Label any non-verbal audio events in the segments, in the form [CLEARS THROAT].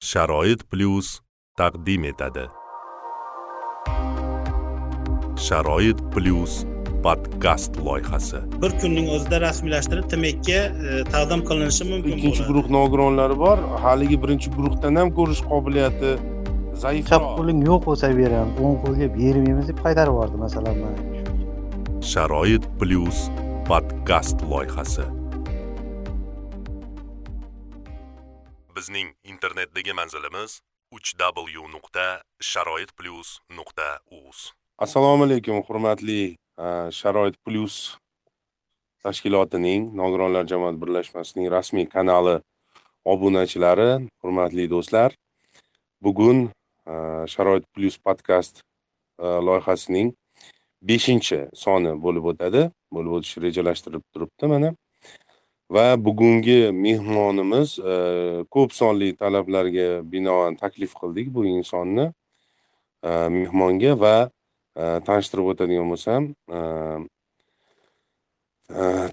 sharoit plyus taqdim etadi. Sharoit plyus podkast loyihasi. Bir kunning o'zida rasmiylashtirib tmekka e, taqdim qilinishi mumkin ikkinchi guruh nogironlari bor. Haligi birinchi guruhdan ham ko'rish qobiliyati chap zaifroq qo'ling yo'q bo'lsa beraman o'ng qo'lga bermaymiz deb qaytarib yubordi masalan mana sharoit plyus podkast loyihasi bizning internetdagi manzilimiz www.sharoitplus.uz. w nuqta sharoit plyus nuqta uz assalomu alaykum hurmatli e, sharoit plyus tashkilotining nogironlar jamoat birlashmasining rasmiy kanali obunachilari hurmatli do'stlar. Bugun e, sharoit plyus podkast e, loyihasining beshinchi soni bo'lib o'tadi. Bo'lib o'tishi rejalashtirilib turibdi mana. Va bugungi mehmonimiz e, ko'p sonli talablarga binoan taklif qildik bu insonni e, mehmonga va e, tanishtirib o'tadigan bo'lsam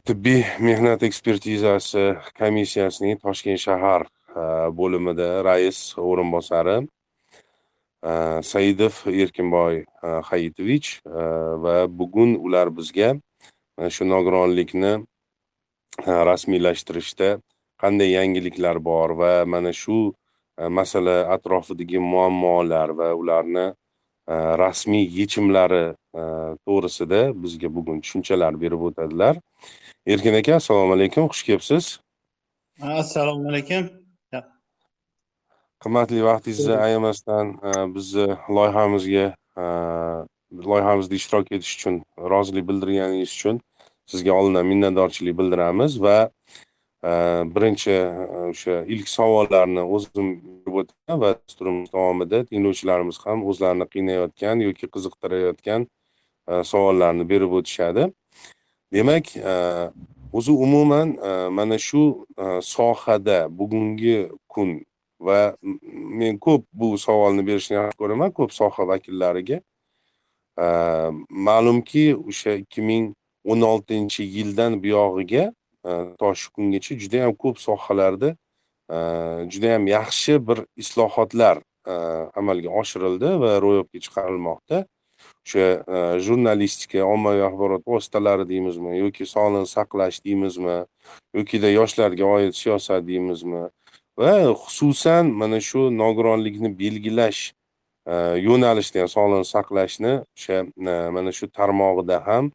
tibbiy mehnat ekspertizasi komissiyasining toshkent shahar bo'limida rais o'rinbosari saidov erkinboy hayitovich va bugun ular bizga mana shu nogironlikni rasmiylashtirishda qanday yangiliklar bor va mana shu uh, masala atrofidagi muammolar va ularni uh, rasmiy yechimlari uh, to'g'risida bizga bugun tushunchalar berib o'tadilar. Erkin aka assalomu alaykum. Xush kelibsiz? Assalomu alaykum. Qimmatli vaqtingizni ayamasdan bizni loyihamizga loyihamizda ishtirok etish uchun rozilik bildirganingiz uchun sizga oldindan minnatdorchilik bildiramiz va e, birinchi e, o'sha ilk savollarni o'zim o'taman va dasturimiz davomida tinglovchilarimiz ham o'zlarini qiynayotgan yoki qiziqtirayotgan e, savollarni berib o'tishadi. Demak o'zi umuman mana shu sohada bugungi kun va men ko'p bu savolni berishni yaxshi ko'raman ko'p soha vakillariga. Ma'lumki o'sha ikki ming o'n oltinchi yildan buyog'iga e, uh, to shu kungacha judayam ko'p sohalarda e, judayam juda yaxshi bir islohotlar e, amalga oshirildi va ro'yobga chiqarilmoqda. O'sha jurnalistika ommaviy axborot vositalari deymizmi yoki sog'liqni saqlash deymizmi yokida yoshlarga oid siyosat deymizmi va xususan mana shu nogironlikni belgilash uh, yo'nalishda ham sog'liqni saqlashni o'sha mana shu tarmog'ida ham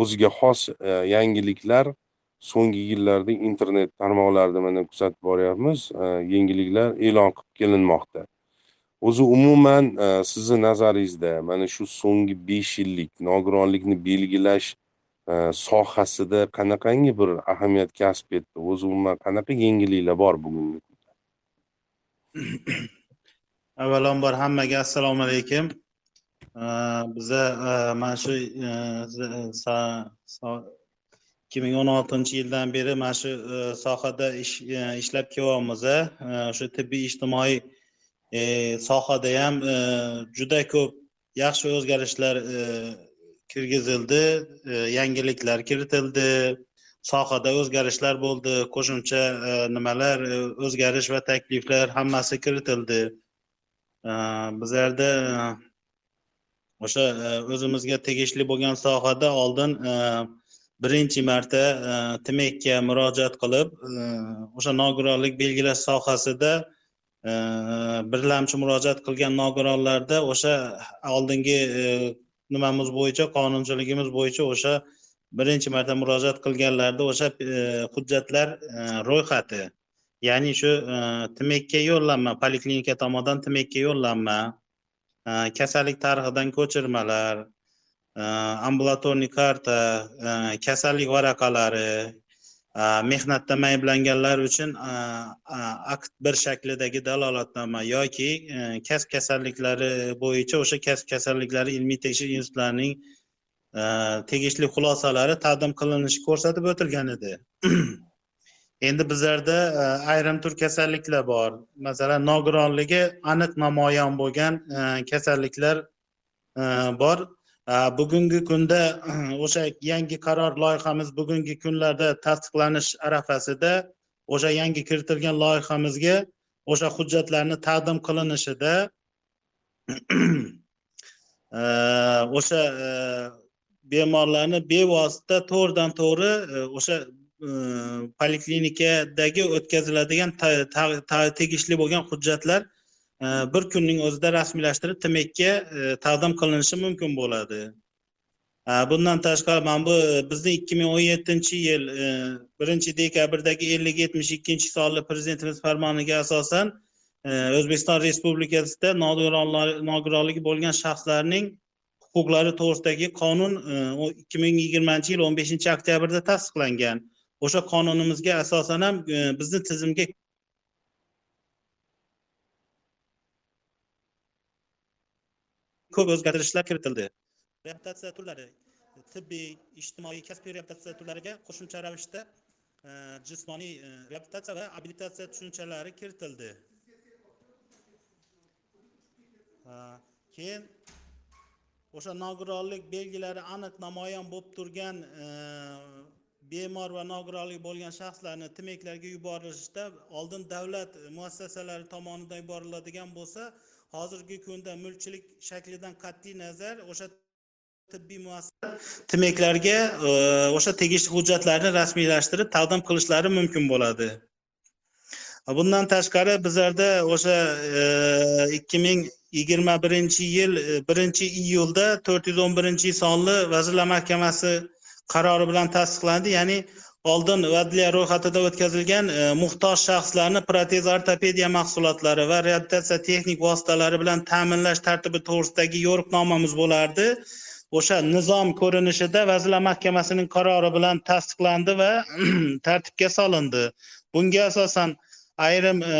o'ziga xos e, yangiliklar so'nggi yillarda internet tarmoqlarida mana kuzatib boryapmiz. E, yangiliklar e'lon qilib kelinmoqda. O'zi umuman uh, sizni nazaringizda mana shu so'nggi besh yillik nogironlikni belgilash sohasida qanaqangi bir ahamiyat kasb etdi? O'zi umuman qanaqa yangiliklar bor bugungi kunda? Avvalambor hammaga assalomu alaykum. Biza mana shu ikki ming o'n oltinchi yildan beri mana shu sohada ishlab kelyapmiz o'sha tibbiy ijtimoiy sohada ham juda ko'p yaxshi o'zgarishlar kirgizildi yangiliklar kiritildi sohada o'zgarishlar bo'ldi qo'shimcha nimalar o'zgarish va takliflar hammasi kiritildi bizlarda o'sha e, o'zimizga tegishli bo'lgan sohada oldin e, birinchi marta e, timekka tmekka murojaat qilib o'sha nogironlik belgilash sohasida birlamchi murojaat qilgan nogironlarda o'sha oldingi nimamiz bo'yicha qonunchiligimiz bo'yicha o'sha birinchi marta murojaat qilganlarda o'sha hujjatlar ro'yxati ya'ni shu timekka tmekka yo'llanma poliklinika tomonidan tmekka yo'llanma Э, kasallik tarixidan ko'chirmalar э, ambulatorniy karta э, kasallik varaqalari mehnatda ayblanganlar uchun akt bir shaklidagi dalolatnoma yoki kasb kasalliklari bo'yicha o'sha kasb kasalliklari ilmiy tekshirish institutlarining e, tegishli xulosalari taqdim qilinishi ko'rsatib o'tilgan edi. [CLEARS THROAT] endi bizlarda e, ayrim tur kasalliklar bor. Masalan nogironligi aniq namoyon bo'lgan e, kasalliklar e, bor. Bugungi kunda [CLEARS THROAT] o'sha yangi qaror loyihamiz bugungi kunlarda tasdiqlanish arafasida o'sha yangi kiritilgan loyihamizga o'sha hujjatlarni taqdim qilinishida [CLEARS THROAT] o'sha bemorlarni bevosita to'g'ridan to'g'ri o'sha poliklinikadagi o'tkaziladigan tegishli bo'lgan hujjatlar bir kunning o'zida rasmiylashtirib tmekka taqdim qilinishi mumkin bo'ladi. Bundan tashqari mana bu bizni ikki ming o'n yettinchi yil birinchi dekabrdagi ellik yetmish ikkinchi sonli prezidentimiz farmoniga asosan o'zbekiston respublikasida nogironligi bo'lgan shaxslarning huquqlari to'g'risidagi qonun e, o- ikki ming yigirmanchi yil o'n beshinchi oktyabrda tasdiqlangan. O'sha qonunimizga asosan ham e, bizni tizimga ko'p o'zgartirishlar kiritildi. Reabilitatsiya turlari tibbiy ijtimoiy kasbiy reabilitatsiya turlariga qo'shimcha ravishda e, jismoniy e, reabilitatsiya va abilitatsiya tushunchalari kiritildi. Keyin o'sha nogironlik belgilari aniq namoyon bo'lib turgan bemor va nogironligi bo'lgan shaxslarni tmeklarga yuborilishda oldin davlat muassasalari tomonidan yuboriladigan bo'lsa hozirgi kunda mulkchilik shaklidan qat'iy nazar o'sha tibbiy muassasa tmeklarga e, o'sha tegishli hujjatlarni rasmiylashtirib taqdim qilishlari mumkin bo'ladi. Bundan tashqari bizlarda o'sha e, ikki ming yigirma birinchi yil e, birinchi iyulda to'rt yuz o'n birinchi sonli vazirlar mahkamasi qarori bilan tasdiqlandi. Ya'ni oldin adliya ro'yxatida o'tkazilgan e, muhtoj shaxslarni protez ortopediya mahsulotlari va reabilitatsiya texnik vositalari bilan ta'minlash tartibi to'g'risidagi yo'riqnomamiz bo'lardi. O'sha nizom ko'rinishida vazirlar mahkamasining qarori bilan tasdiqlandi va [CLEARS THROAT] tartibga solindi. Bunga asosan ayrim e,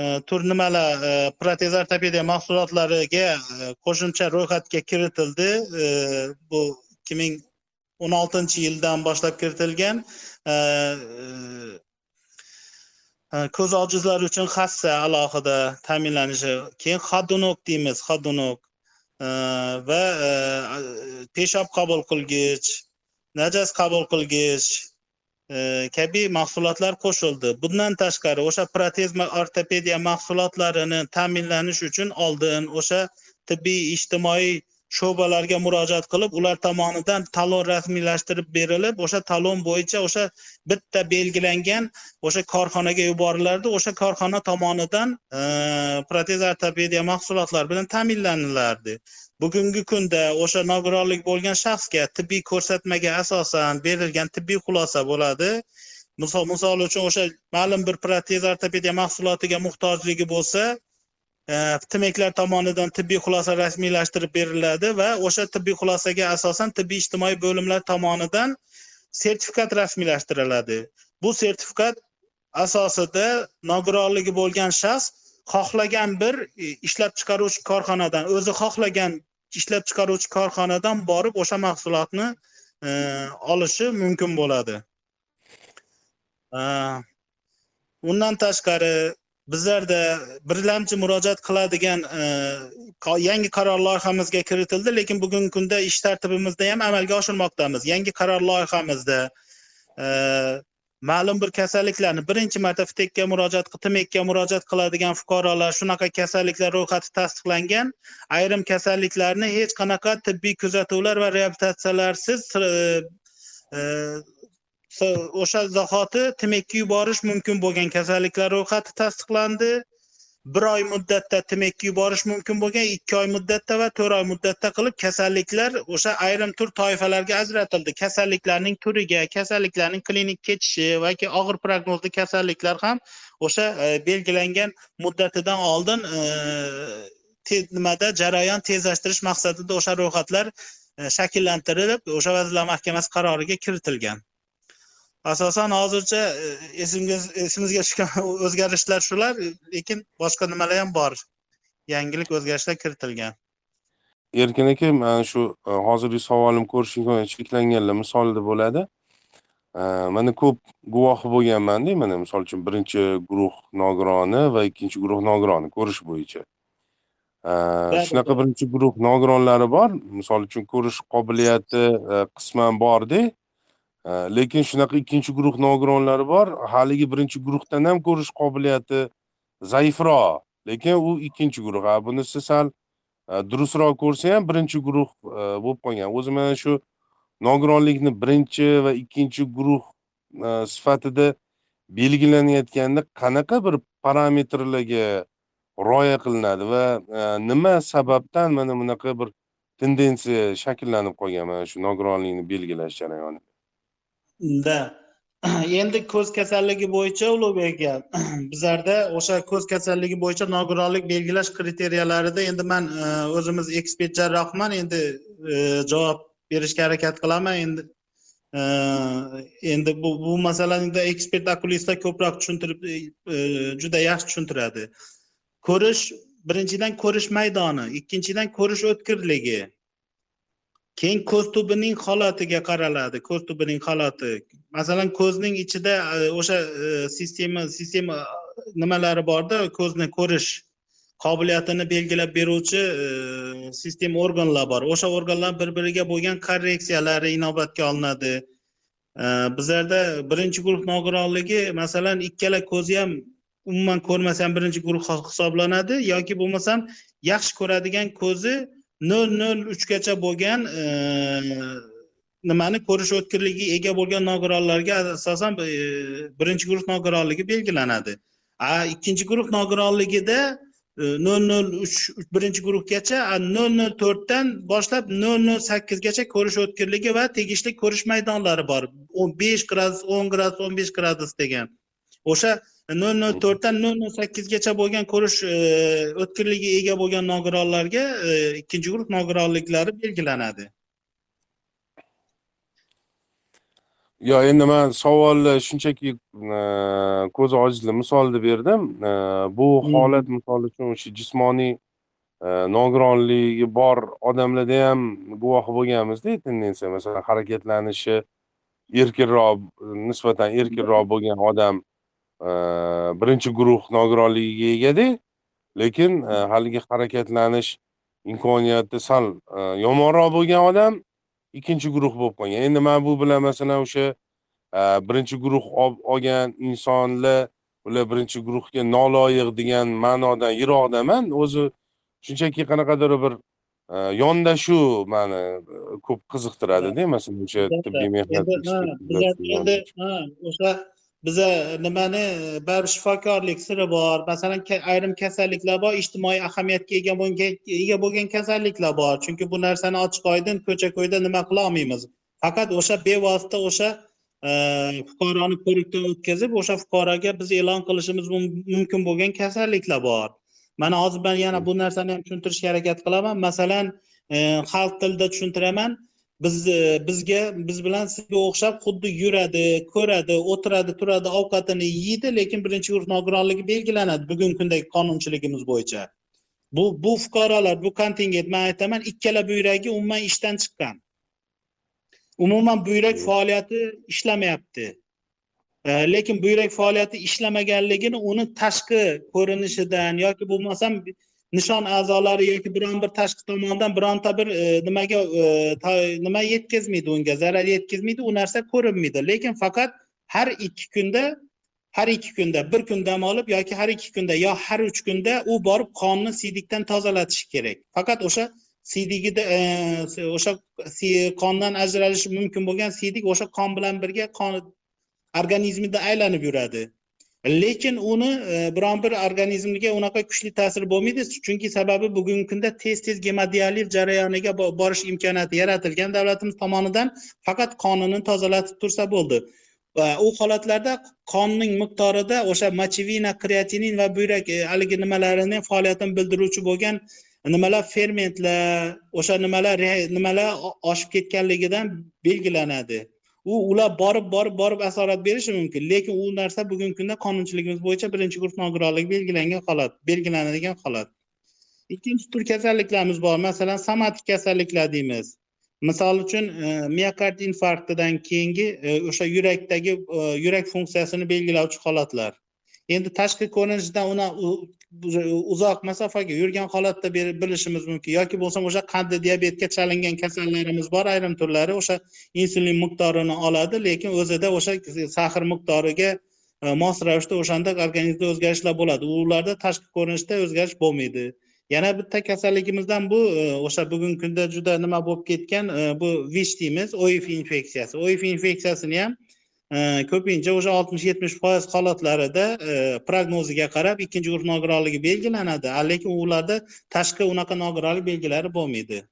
e, tur nimalar e, protez ortopediya mahsulotlariga e, qo'shimcha ro'yxatga kiritildi. E, bu ikki ming o'n oltinchi yildan boshlab kiritilgan e, e, e, ko'z ojizlari uchun hassa alohida ta'minlanishi keyin xodunok deymiz xodunok va peshob qabul qilgich najas qabul qilgich kabi mahsulotlar qo'shildi. Bundan tashqari o'sha protezma ortopediya mahsulotlarini ta'minlanish uchun oldin o'sha tibbiy ijtimoiy sho'balarga murojaat qilib ular tomonidan talon rasmiylashtirib berilib o'sha talon bo'yicha o'sha bitta belgilangan o'sha korxonaga yuborilardi o'sha korxona tomonidan e, protez ortopediya mahsulotlari bilan ta'minlanilardi. Bugungi kunda o'sha nogironlik bo'lgan shaxsga tibbiy ko'rsatmaga asosan berilgan tibbiy xulosa bo'ladi. Misol misol uchun o'sha ma'lum bir protez ortopediya mahsulotiga muhtojligi bo'lsa Э, e, tmeklar tomonidan tibbiy xulosa rasmiylashtirib beriladi va o'sha tibbiy xulosaga asosan tibbiy ijtimoiy bo'limlar tomonidan sertifikat rasmiylashtiriladi. Bu sertifikat asosida nogironligi bo'lgan shaxs xohlagan bir e, ishlab chiqaruvchi korxonadan o'zi xohlagan ishlab chiqaruvchi korxonadan borib o'sha mahsulotni e, olishi mumkin bo'ladi. E, undan tashqari bizlarda birlamchi murojaat qiladigan e, yangi qaror loyihamizga kiritildi lekin bugungi kunda ish tartibimizda ham amalga oshirmoqdamiz. Yangi qaror loyihamizda e, ma'lum bir kasalliklarni birinchi marta ftekka murojaat tmekka murojaat qiladigan fuqarolar shunaqa kasalliklar ro'yxati tasdiqlangan ayrim kasalliklarni hech qanaqa tibbiy kuzatuvlar va reabilitatsiyalarsiz e, o'sha zahoti tmekka yuborish mumkin bo'lgan. Kasalliklar ro'yxati tasdiqlandi. Bir oy muddatda tmekka yuborish mumkin bo'lgan ikki oy muddatda va to'rt oy muddatda qilib kasalliklar o'sha ayrim tur toifalarga ajratildi. Kasalliklarning turiga kasalliklarning klinik kechishi yoki og'ir prognozli kasalliklar ham o'sha e, belgilangan muddatidan oldin e, nimada jarayon tezlashtirish maqsadida o'sha ro'yxatlar e, shakllantirilib o'sha vazirlar mahkamasi qaroriga kiritilgan. Asosan hozircha e, esimga esimizga tushgan [LAUGHS] o'zgarishlar shular lekin boshqa nimalar ham bor. Yangilik o'zgarishlar kiritilgan. Erkin aka mana shu e, hozirgi savolim ko'rish imkoniyati cheklanganlar misolida bo'ladi. E, mana ko'p guvohi bo'lganmanda mana misol uchun birinchi guruh nogironi va ikkinchi guruh nogironi ko'rish bo'yicha. Shunaqa birinchi guruh nogironlari bor. Misol uchun ko'rish qobiliyati qisman borda Э, lekin shunaqa ikkinchi guruh nogironlari bor. Haligi birinchi guruhdan ham ko'rish qobiliyati zaifroq. Lekin u ikkinchi guruh. A bunisi sal e, durustroq ko'rsa ham birinchi guruh e, bo'lib qolgan. O'zi mana shu nogironlikni birinchi va ikkinchi guruh e, sifatida belgilanayotganda qanaqa bir parametrlarga rioya qilinadi va nima sababdan mana bunaqa bir tendensiya shakllanib qolgan mana shu nogironlikni belgilash jarayonida da [CLEARS THROAT] endi ko'z kasalligi bo'yicha ulug'bek aka [CLEARS THROAT] bizlarda o'sha ko'z kasalligi bo'yicha nogironlik belgilash kriteriyalarida endi man e, o'zimiz ekspert jarrohman endi e, javob berishga harakat qilaman. Endi e, endi bu bu masalani ekspert okulistlar ko'proq tushuntirib juda yaxshi tushuntiradi. Ko'rish birinchidan ko'rish maydoni ikkinchidan ko'rish o'tkirligi. Keyin ko'z tubining holatiga qaraladi. Ko'z tubining holati. Masalan ko'zning ichida e, o'sha e, sistema sistema e, nimalari borda? Ko'zni ko'rish qobiliyatini belgilab beruvchi sistema organlar bor. O'sha organlar bir biriga bo'lgan korreksiyalari inobatga olinadi. Bizlarda birinchi guruh nogironligi masalan ikkala ko'zi ham umuman ko'rmasa ham birinchi guruh hisoblanadi yoki bo'lmasam yaxshi ko'radigan ko'zi nol nol uchgacha bo'lgan nimani ko'rish o'tkirligiga ega bo'lgan nogironlarga asosan birinchi guruh nogironligi belgilanadi. A ikkinchi guruh nogironligida e, nol nol uch birinchi guruhgacha nol nol to'rtdan boshlab nol nol sakkizgacha ko'rish o'tkirligi va tegishli ko'rish maydonlari bor. O'n besh gradus o'n gradus o'n besh gradus degan. O'sha nol nol to'rtdan nol nol sakkizgacha bo'lgan ko'rish e, o'tkirligiga ega bo'lgan nogironlarga e, ikkinchi guruh nogironliklari belgilanadi. Yo'q endi man savolni shunchaki e, ko'z ojizlik misolida berdim. Bu hmm. holat misol uchun o'sha jismoniy nogironligi bor odamlarda ham guvoh bo'lganmizda tendensiya masalan harakatlanishi erkinroq nisbatan erkinroq bo'lgan odam birinchi guruh nogironligiga egada lekin haligi harakatlanish imkoniyati sal yomonroq bo'lgan odam ikkinchi guruh bo'lib qolgan. Endi man bu bilan masalan o'sha birinchi guruh olgan insonlar ular birinchi guruhga noloyiq degan ma'nodan yiroqdaman. O'zi shunchaki qanaqadir bir yondashuv mani ko'p qiziqtiradida masalan o'sha tibbiy mehnat o'sha biza nimani baribir shifokorlik siri bor. Masalan ayrim kasalliklar bor ijtimoiy ahamiyatga ega bo'lgan ega bo'lgan kasalliklar bor. Chunki bu narsani ochiq oydin ko'cha ko'yda nima qilolmaymiz faqat o'sha bevosita o'sha e, fuqaroni ko'rikdan o'tkazib o'sha fuqaroga biz e'lon qilishimiz mumkin bo'lgan kasalliklar bor. Mana hozir man yana bu narsani ham tushuntirishga harakat qilaman. Masalan e, xalq tilida tushuntiraman biz bizga biz bilan sizga o'xshab xuddi yuradi ko'radi o'tiradi turadi ovqatini yeydi lekin birinchi guruh nogironligi belgilanadi bugungi kundagi qonunchiligimiz bo'yicha. Bu bu fuqarolar bu kontingent man aytaman ikkala buyragi umuman ishdan chiqqan. Umuman buyrak faoliyati ishlamayapti. Lekin buyrak faoliyati ishlamaganligini uni tashqi ko'rinishidan yoki bo'lmasam nishon a'zolari yoki biron bir tashqi tomondan bironta bir e, nimaga e, nima yetkazmaydi unga zarar yetkazmaydi u narsa ko'rinmaydi. Lekin faqat har ikki kunda har ikki kunda bir kun dam olib yoki har ikki kunda yo har uch kunda u borib qonni siydikdan tozalatishi kerak. Faqat o'sha siydigida e, o'sha qondan ajralishi mumkin bo'lgan siydik o'sha qon bilan birga qon organizmida aylanib yuradi. Lekin uni e, biron bir organizmga unaqa kuchli ta'sir bo'lmaydi. Chunki sababi bugungi kunda tez tez gemodializ jarayoniga borish imkoniyati yaratilgan davlatimiz tomonidan faqat qonini tozalatib tursa bo'ldi. Va u holatlarda qonning miqdorida o'sha mochevina kreatinin va buyrak e, haligi nimalarini faoliyatini bildiruvchi bo'lgan nimalar fermentlar o'sha nimalar nimalar oshib ketganligidan belgilanadi. U ular borib borib borib asorat berishi mumkin. Lekin u narsa bugungi kunda qonunchiligimiz bo'yicha birinchi guruh nogironligi belgilangan holat belgilanadigan holat. Ikkinchi tur kasalliklarimiz bor. Masalan somatik kasalliklar deymiz. Misol uchun e, miokard infarktidan keyingi e, o'sha yurakdagi e, yurak funksiyasini belgilovchi holatlar. Endi tashqi ko'rinishidan uni uzoq masofaga yurgan holatda bilishimiz mumkin. Yoki bo'lmasam o'sha qandli diabetga chalingan kasallarimiz bor ayrim turlari o'sha insulin miqdorini oladi lekin o'zida o'sha sahr miqdoriga e, mos ravishda o'shanda organizmda o'zgarishlar bo'ladi. Ularda tashqi ko'rinishda o'zgarish bo'lmaydi. Yana bitta kasalligimizdan bu e, o'sha bugungi kunda juda nima bo'lib ketgan e, bu vich deymiz oif infeksiyasi. Oif infeksiyasini ham ko'pincha o'sha oltmish yetmish foiz holatlarida e, prognoziga qarab ikkinchi guruh nogironligi belgilanadi. Lekin ularda tashqi unaqa nogironlik belgilari bo'lmaydi.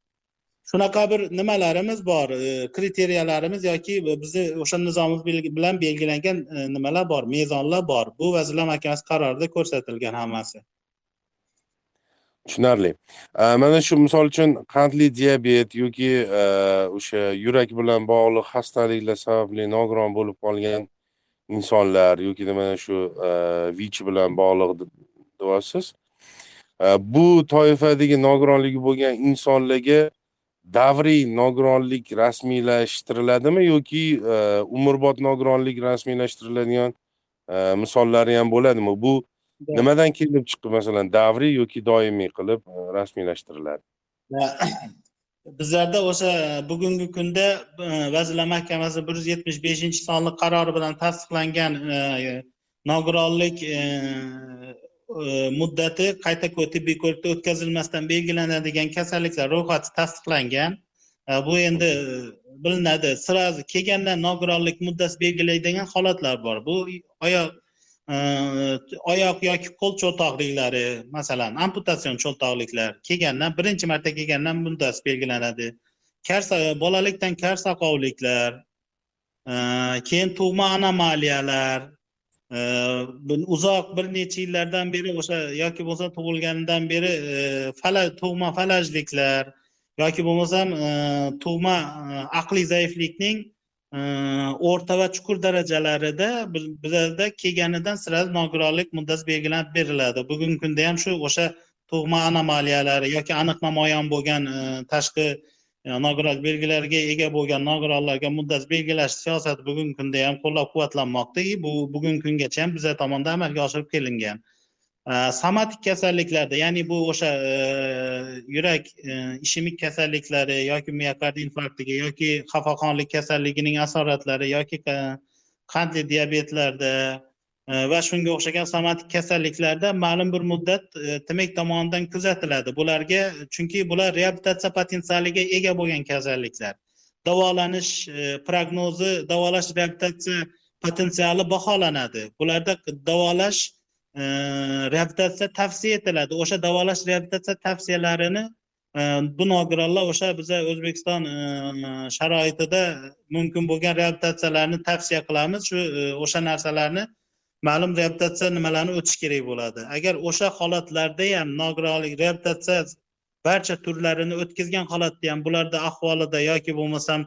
Shunaqa bir nimalarimiz bor? E, Kriteriyalarimiz yoki bizni o'sha nizomimiz bilan belgilangan e, nimalar bor mezonlar bor? Bu vazirlar mahkamasi qarorida ko'rsatilgan hammasi. Tushunarli. Mana shu misol uchun qandli diabet yoki e, o'sha yurak bilan bog'liq xastaliklar sababli nogiron bo'lib qolgan insonlar yoki mana shu e, vich bilan bog'liq deyapsiz. E, bu toifadagi nogironligi bo'lgan insonlarga davriy nogironlik rasmiylashtiriladimi yoki umrbod nogironlik rasmiylashtiriladigan misollari ham bo'ladimi? Bu nimadan kelib chiqib masalan davriy yoki doimiy qilib e, rasmiylashtiriladi [COUGHS] bizlarda o'sha bugungi kunda e, vazirlar mahkamasi bir yuz yetmish beshinchi sonli qarori bilan tasdiqlangan e, nogironlik muddati qayta tibbiy ko'rikdan o'tkazilmasdan belgilanadigan kasalliklar ro'yxati tasdiqlangan. Bu endi bilinadi. Сразу kelgandan nogironlik muddasi belgilaydigan holatlar bor. Bu oyoq oyoq yoki qo'l cho'ltoqliklari masalan amputatsion cho'ltoqliklar kelgandan birinchi marta kelgandan muddasi belgilanadi. Karsa bolalikdan karsaqovliklar keyin tug'ma anomaliyalar uzoq bir necha yillardan beri o'sha yoki bo'lmasa tug'ilganidan beri falaj tug'ma falajliklar yoki bo'lmasam tug'ma e, aqliy zaiflikning o'rta va chuqur darajalarida bizlarda kelganidan sira nogironlik muddati belgilab beriladi. Bugungi kunda ham shu o'sha tug'ma anomaliyalari yoki aniq namoyon bo'lgan e, tashqi e, nogironlik belgilariga ega bo'lgan nogironlarga muddat belgilash siyosati bugungi kunda ham qo'llab quvvatlanmoqda bu bugungi kungacha ham bizlar tomonidan amalga oshirib kelingan. Somatik kasalliklarda ya'ni bu o'sha e, yurak e, ishemik kasalliklari yoki miokard infarktiga yoki xafaxonlik kasalligining asoratlari yoki e, qandli diabetlarda va shunga o'xshagan somatik kasalliklarda ma'lum bir muddat tmek tomonidan kuzatiladi. Bularga chunki bular reabilitatsiya potensialiga ega bo'lgan kasalliklar. Davolanish prognozi davolash reabilitatsiya potensiali baholanadi. Bularda davolash reabilitatsiya tavsiya etiladi. O'sha davolash reabilitatsiya tavsiyalarini e, bu nogironlar o'sha biza o'zbekiston e, sharoitida mumkin bo'lgan reabilitatsiyalarni tavsiya qilamiz. Shu e, o'sha narsalarni ma'lum reabilitatsiya nimalarni o'tish kerak bo'ladi. Agar o'sha holatlarda ham nogironlik reabilitatsiya barcha turlarini o'tkazgan holatda ham bularda ahvolida yoki bo'lmasam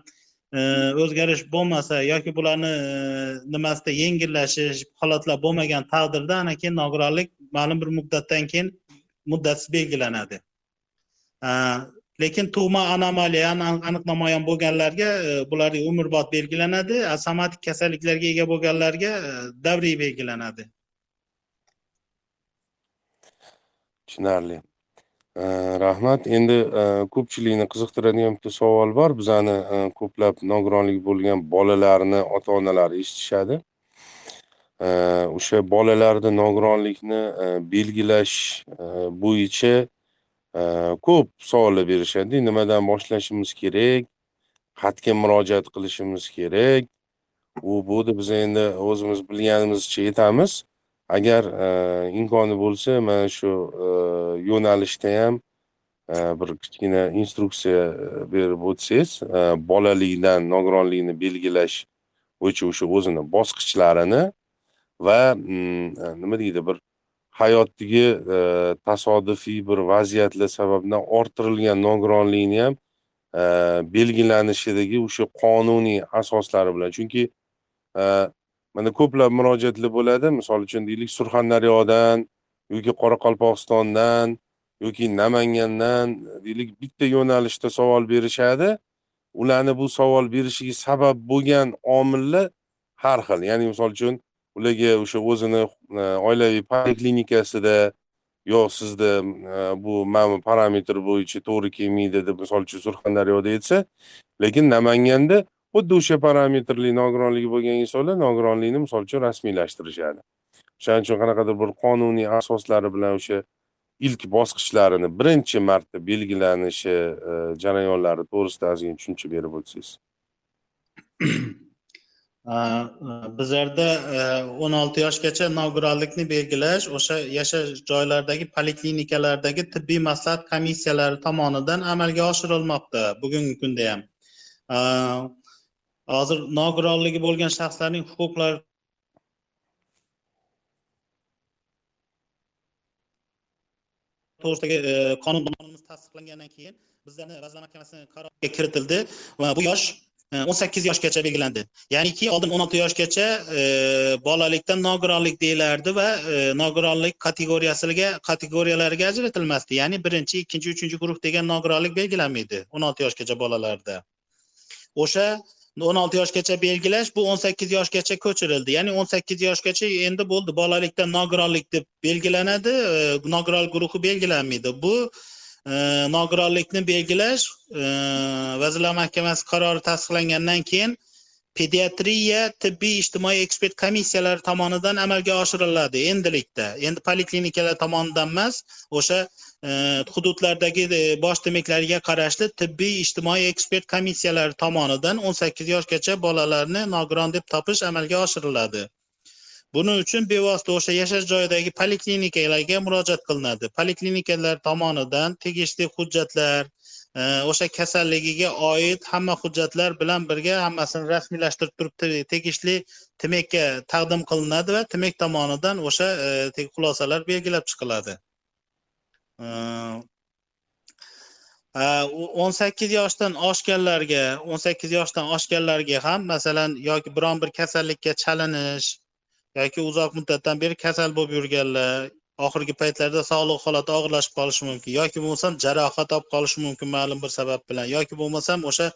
o'zgarish bo'lmasa yoki bularni e, nimasida yengillashish holatlar bo'lmagan taqdirda ana keyin nogironlik ma'lum bir muddatdan keyin muddatsiz belgilanadi. Lekin tug'ma anomaliya aniq namoyon bo'lganlarga e, bularga umrbod belgilanadi. Somatik kasalliklarga ega bo'lganlarga e, davriy belgilanadi. Tushunarli. Э, rahmat endi э, ko'pchilikni qiziqtiradigan bitta savol bor. Bizani э, ko'plab nogironligi bo'lgan bolalarni ota onalari eshitishadi o'sha bolalarda nogironlikni belgilash bo'yicha ko'p savollar berishadi. Nimadan boshlashimiz kerak? Qayerga murojaat qilishimiz kerak? U bu deb biz endi o'zimiz bilganimizcha aytamiz. Agar e, imkoni bo'lsa mana shu e, yo'nalishda ham e, bir kichkina instruksiya berib o'tsangiz bolalikdan nogironlikni belgilash bo'yicha o'sha o'zini bosqichlarini va mm, nima deydi bir hayotdagi tasodifiy bir vaziyatlar sababdan orttirilgan nogironlikni ham belgilanishidagi o'sha qonuniy asoslari bilan. Chunki mana ko'plab murojaatlar bo'ladi. Misol uchun deylik surxondaryodan yoki qoraqalpog'istondan yoki namangandan deylik bitta yo'nalishda savol berishadi. Ularni bu savol berishiga sabab bo'lgan omillar har xil. Ya'ni misol uchun ularga o'sha o'zini e, oilaviy poliklinikasida yo'q sizda e, bu mana bu parametr bo'yicha to'g'ri kelmaydi deb misol uchun surxondaryoda aytsa lekin namanganda xuddi o'sha parametrli nogironligi bo'lgan insonlar nogironlikni misol uchun rasmiylashtirishadi. O'shaning uchun qanaqadir bir qonuniy asoslari bilan o'sha ilk bosqichlarini birinchi marta belgilanishi e, jarayonlari to'g'risida ozgina tushuncha berib o'tsangiz. [CLEARS THROAT] Bizlarda e, o'n olti yoshgacha nogironlikni belgilash o'sha yashash joylaridagi poliklinikalardagi tibbiy maslahat komissiyalari tomonidan amalga oshirilmoqda bugungi kunda ham hozir nogironligi bo'lgan shaxslarning huquqlari to'g'risidagi e, qonun qonun tasdiqlangandan keyin bizlarni vazirlar mahkamasini qaroriga kiritildi va bu yosh e, o'n sakkiz yoshgacha belgilandi. Ya'niki oldin o'n olti yoshgacha e, bolalikdan nogironlik deyilardi va nogironlik kategoriyasiga kategoriyalariga ajratilmasdi. Ya'ni birinchi ikkinchi uchinchi guruh degan nogironlik belgilanmaydi o'n olti yoshgacha bolalarda. O'sha o'n olti yoshgacha belgilash bu o'n sakkiz yoshgacha ko'chirildi. Ya'ni o'n sakkiz yoshgacha endi bo'ldi. Bolalikdan nogironlik deb belgilanadi e, nogiron guruhi belgilanmaydi. Bu e, nogironlikni belgilash e, vazirlar mahkamasi qarori tasdiqlangandan keyin pediatriya tibbiy ijtimoiy ekspert komissiyalari tomonidan amalga oshiriladi endilikda. Endi poliklinikalar tomonidan emas o'sha Э, hududlardagi э, bosh demaklarga qarashli tibbiy ijtimoiy ekspert komissiyalari tomonidan o'n sakkiz yoshgacha bolalarni nogiron deb topish amalga oshiriladi. Buning uchun bevosita o'sha yashash joyidagi poliklinikalarga murojaat qilinadi. Poliklinikalar tomonidan tegishli hujjatlar e, o'sha kasalligiga oid hamma hujjatlar bilan birga hammasini rasmiylashtirib turib tegishli tmekka taqdim qilinadi va tmek tomonidan o'sha e, xulosalar belgilab chiqiladi. Э, o'n sakkiz yoshdan oshganlarga o'n sakkiz yoshdan oshganlarga ham masalan yoki biron bir kasallikka chalinish yoki uzoq muddatdan beri kasal bo'lib yurganlar oxirgi paytlarda sog'liq holati og'irlashib qolishi mumkin yoki bo'lmasam jarohat olib qolishi mumkin ma'lum bir sabab bilan yoki bo'lmasam o'sha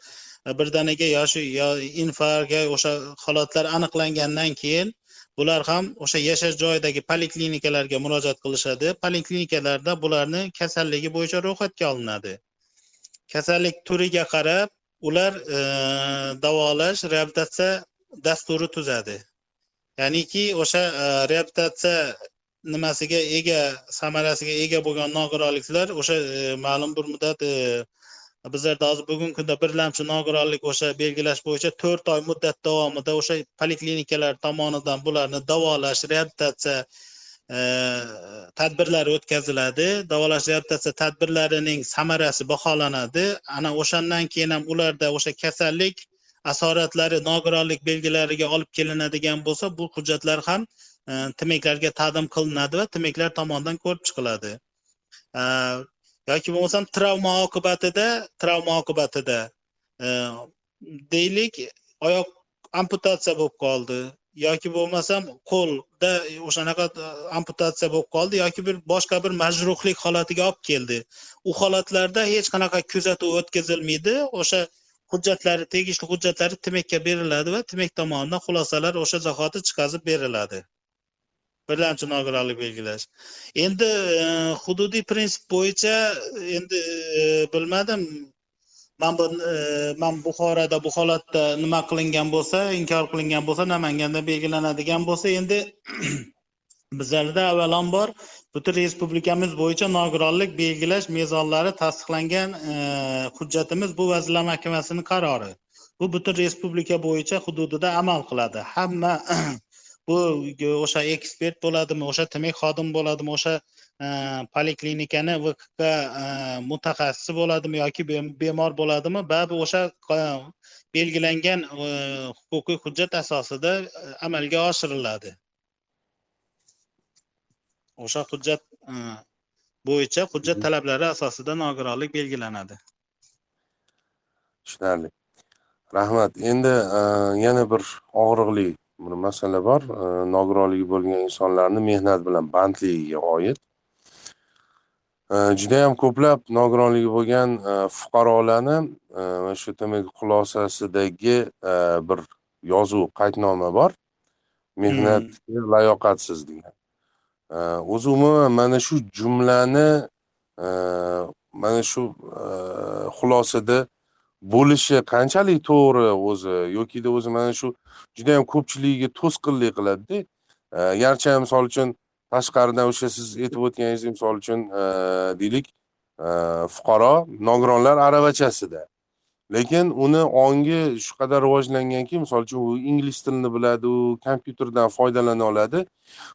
e, birdaniga yoshi yo infarkt o'sha holatlar aniqlangandan keyin bular ham o'sha yashash joyidagi poliklinikalarga murojaat qilishadi. Poliklinikalarda bularni kasalligi bo'yicha ro'yxatga olinadi. Kasallik turiga qarab ular e, davolash reabilitatsiya dasturi tuzadi. Ya'niki o'sha e, reabilitatsiya nimasiga ega samarasiga ega bo'lgan nogironliklar o'sha e, ma'lum bir muddat e, bizlarda hozir bugungi kunda birlamchi nogironlik o'sha belgilash bo'yicha to'rt oy muddat davomida o'sha poliklinikalar tomonidan bularni davolash reabilitatsiya e, tadbirlari o'tkaziladi. Davolash reabilitatsiya tadbirlarining samarasi baholanadi. Ana o'shandan keyin ham ularda o'sha kasallik asoratlari nogironlik belgilariga olib kelinadigan bo'lsa bu hujjatlar ham e, timeklarga tmeklarga taqdim qilinadi va tmeklar tomonidan ko'rib chiqiladi. E, yoki bo'lmasam travma oqibatida travma oqibatida e, deylik oyoq amputatsiya bo'lib qoldi. Yoki bo'lmasam qo'lda o'shanaqa e, amputatsiya bo'lib qoldi yoki bir boshqa bir majruhlik holatiga olib keldi. U holatlarda hech qanaqa kuzatuv o'tkazilmaydi. O'sha hujjatlari tegishli hujjatlari tmekka beriladi va tmek tomonidan xulosalar o'sha zahoti chiqazib beriladi. Birlamchi nogironlik belgilash. Endi e, hududiy prinsip bo'yicha endi e, bilmadim man bu e, man buxoroda bu holatda nima qilingan bo'lsa inkor qilingan bo'lsa namanganda belgilanadigan bo'lsa endi [CLEARS THROAT] bizlarda avvalambor butun respublikamiz bo'yicha nogironlik belgilash mezonlari tasdiqlangan e, hujjatimiz bu vazirlar mahkamasining qarori. Bu butun respublika bo'yicha hududida amal qiladi. Hamma [CLEARS THROAT] bu o'sha ekspert bo'ladimi o'sha tmek xodim bo'ladimi o'sha e, poliklinikani vkk e, mutaxassisi bo'ladimi yoki bemor bo'ladimi? Baribir o'sha belgilangan huquqiy hujjat asosida amalga oshiriladi. O'sha hujjat e, bo'yicha hujjat talablari asosida nogironlik belgilanadi. Tushunarli. Rahmat. Endi e, yana bir og'riqli bir masala bor. E, nogironligi bo'lgan insonlarni mehnat bilan bandligiga oid. Judayam ko'plab nogironligi bo'lgan fuqarolarni mana shu tmk xulosasidagi bir yozuv qaydnoma bor. Mehnatga layoqatsiz degan. O'zi umuman mana shu jumlani mana shu xulosada bo'lishi qanchalik to'g'ri o'zi? Yokida o'zi mana shu juda yam ko'pchiligiga to'sqinlik qiladida. E, garchi misol uchun tashqaridan o'sha siz aytib o'tganingizdek misol uchun e, deylik e, fuqaro nogironlar aravachasida. Lekin uni ongi shu qadar rivojlanganki misol uchun u ingliz tilini biladi u kompyuterdan foydalana oladi.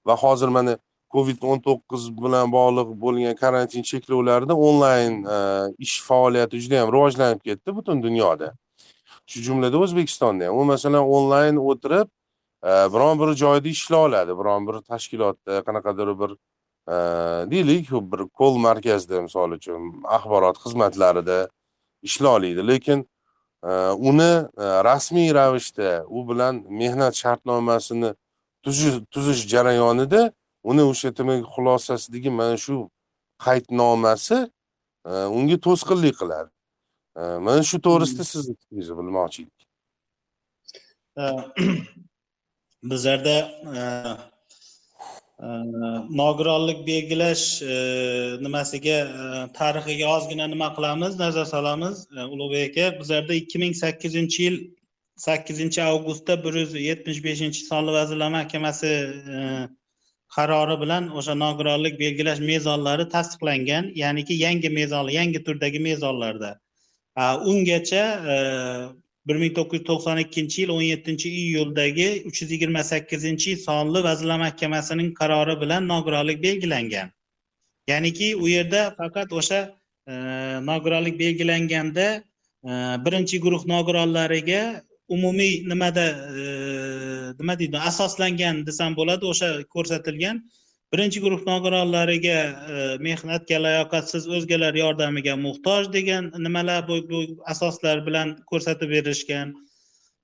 Va hozir mana covid o'n to'qqiz bilan bog'liq bo'lgan karantin cheklovlarida onlayn e, ish faoliyati juda yam rivojlanib ketdi butun dunyoda. Shu jumladan o'zbekistonda ham. U masalan onlayn o'tirib e, biron bir joyda ishlay oladi. Biron bir tashkilotda qanaqadir bir e, deylik bir kol markazida misol uchun axborot xizmatlarida ishlay oladi lekin uni rasmiy ravishda u bilan mehnat shartnomasini tuzish jarayonida uni o'sha demak xulosasidagi mana shu qaydnomasi e, unga to'sqinlik qiladi. E, mana shu to'g'risida hmm. sizni fikringizni bilmoqchi edik. E, [CLEARS THROAT] bizlarda nogironlik belgilash nimasiga tarixiga ozgina nima qilamiz nazar solamiz ulug'bek aka? Bizlarda ikki ming sakkizinchi yil sakkizinchi avgustda bir yuz yetmish beshinchi sonli vazirlar mahkamasi qarori bilan o'sha nogironlik belgilash mezonlari tasdiqlangan ya'niki yangi mezon yangi turdagi mezonlarda. Ungacha e, bir ming to'qqiz yuz to'qson ikkinchi yil o'n yettinchi iyuldagi uch yuz yigirma sakkizinchi sonli vazirlar mahkamasining qarori bilan nogironlik belgilangan. Ya'niki u yerda faqat o'sha e, nogironlik belgilanganda e, birinchi guruh nogironlariga umumiy nimada e, nima deydi asoslangan desam bo'ladi o'sha ko'rsatilgan birinchi guruh nogironlariga e, mehnatga layoqatsiz o'zgalar yordamiga muhtoj degan nimalar bu, bu asoslar bilan ko'rsatib berishgan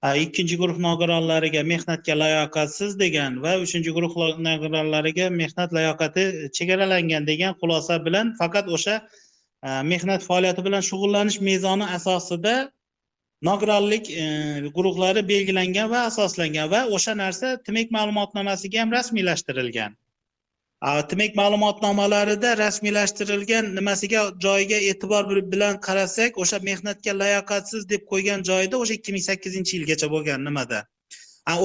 ikkinchi guruh nogironlariga mehnatga layoqatsiz degan va uchinchi guruh nogironlariga mehnat layoqati chegaralangan degan xulosa bilan faqat o'sha mehnat faoliyati bilan shug'ullanish mezoni asosida nogironlik e, guruhlari belgilangan va asoslangan va o'sha narsa tmek ma'lumotnomasiga ham rasmiylashtirilgan. Tmek ma'lumotnomalarida rasmiylashtirilgan nimasiga joyiga e'tibor bilan qarasak o'sha mehnatga layoqatsiz deb qo'ygan joyida o'sha ikki ming sakkizinchi yilgacha bo'lgan nimada?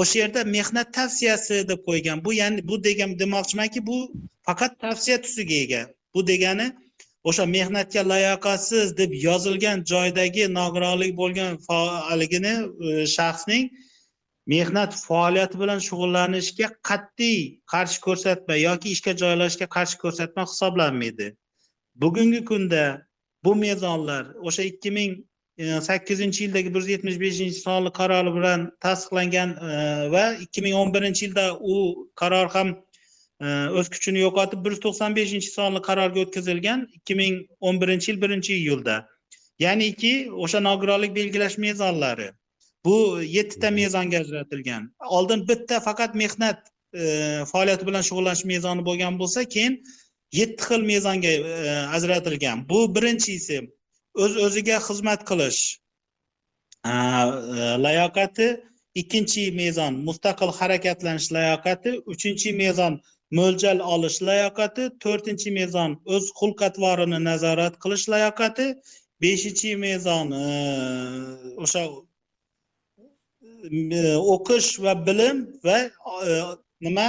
O'sha yerda mehnat tavsiyasi deb qo'ygan bu ya'ni bu degan demoqchimanki bu faqat tavsiya tusiga ega. Bu degani o'sha mehnatga layoqatsiz deb yozilgan joydagi nogironlik bo'lgan haligini e, shaxsning mehnat faoliyati bilan shug'ullanishga qat'iy qarshi ko'rsatma yoki ishga joylashishga qarshi ko'rsatma hisoblanmaydi. Bugungi kunda bu mezonlar o'sha ikki ming e, sakkizinchi yildagi bir yuz yetmish beshinchi sonli qarori bilan tasdiqlangan e, va ikki ming o'n birinchi yilda u qaror ham o'z kuchini yo'qotib bir yuz to'qson beshinchi sonli qarorga o'tkazilgan ikki ming o'n birinchi yil birinchi iyulda ya'niki o'sha nogironlik belgilash mezonlari bu yettita mezonga ajratilgan oldin bitta faqat mehnat e, faoliyati bilan shug'ullanish mezoni bo'lgan bo'lsa keyin yetti xil mezonga e, ajratilgan. Bu birinchisi o'z o'ziga xizmat qilish e, layoqati. Ikkinchi mezon mustaqil harakatlanish layoqati. Uchinchi mezon mo'ljal olish layoqati to'rtinchi mezon o'z xulq atvorini nazorat qilish layoqati beshinchi mezon e, o'sha e, o'qish va bilim va e, nima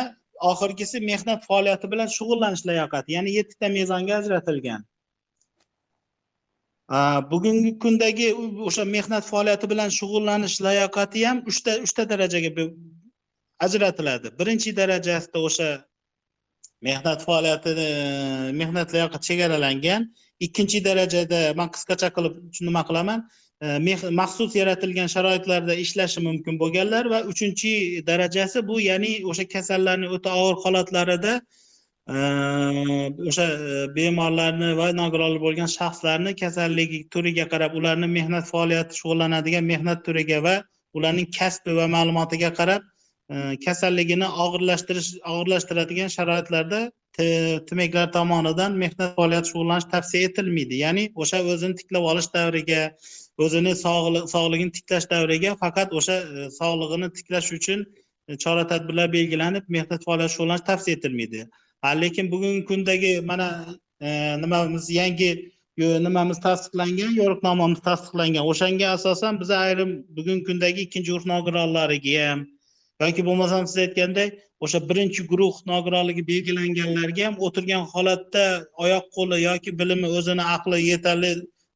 oxirgisi mehnat faoliyati bilan shug'ullanish layoqati ya'ni yettita mezonga ajratilgan. Bugungi kundagi o'sha mehnat faoliyati bilan shug'ullanish layoqati ham uchta uchta darajaga ajratiladi. Birinchi darajasida o'sha mehnat faoliyatini mehnat layoqati chegaralangan ikkinchi darajada man qisqacha qilib nima qilaman e, maxsus yaratilgan sharoitlarda ishlashi mumkin bo'lganlar va uchinchi darajasi bu ya'ni o'sha kasallarni o'ta og'ir holatlarida e, o'sha e, bemorlarni va nogironlik bo'lgan shaxslarni kasalligi turiga qarab ularni mehnat faoliyati shug'ullanadigan mehnat turiga va ularning kasbi va ma'lumotiga qarab kasalligini og'irlashtirish og'irlashtiradigan sharoitlarda tmeklar tomonidan mehnat faoliyati shug'ullanish tavsiya etilmaydi. Ya'ni o'sha o'zini tiklab olish davriga o'zini sog'lig'ini tiklash davriga faqat o'sha e, sog'lig'ini tiklash uchun e, chora tadbirlar belgilanib mehnat faoliyati shug'ullanish tavsiya etilmaydi. Lekin bugungi kundagi mana e, nimamiz yangi nimamiz tasdiqlangan yo'riqnomamiz tasdiqlangan. O'shanga asosan biz ayrim bugungi kundagi ikkinchi guruh nogironlariga ham yoki bo'lmasam siz aytgandek o'sha birinchi guruh nogironligi belgilanganlarga ham o'tirgan holatda oyoq qo'li yoki bilimi o'zini aqli yetarli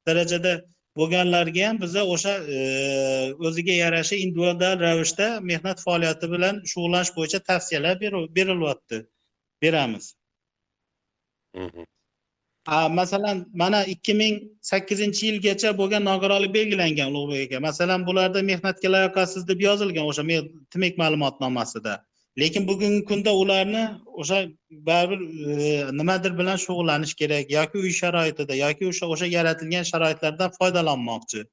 darajada bo'lganlarga ham biza o'sha o'ziga yarasha individual ravishda mehnat faoliyati bilan shug'ullanish bo'yicha tavsiyalar berilyapti beramiz Mhm. Masalan mana ikki ming sakkizinchi yilgacha bo'lgan nogironlik belgilangan ulug'bek aka masalan bularda mehnatga layoqatsiz deb yozilgan o'sha tmek ma'lumotnomasida. Lekin bugungi kunda ularni o'sha baribir e, nimadir bilan shug'ullanish kerak yoki uy sharoitida yoki o'sha o'sha yaratilgan sharoitlardan foydalanmoqchi.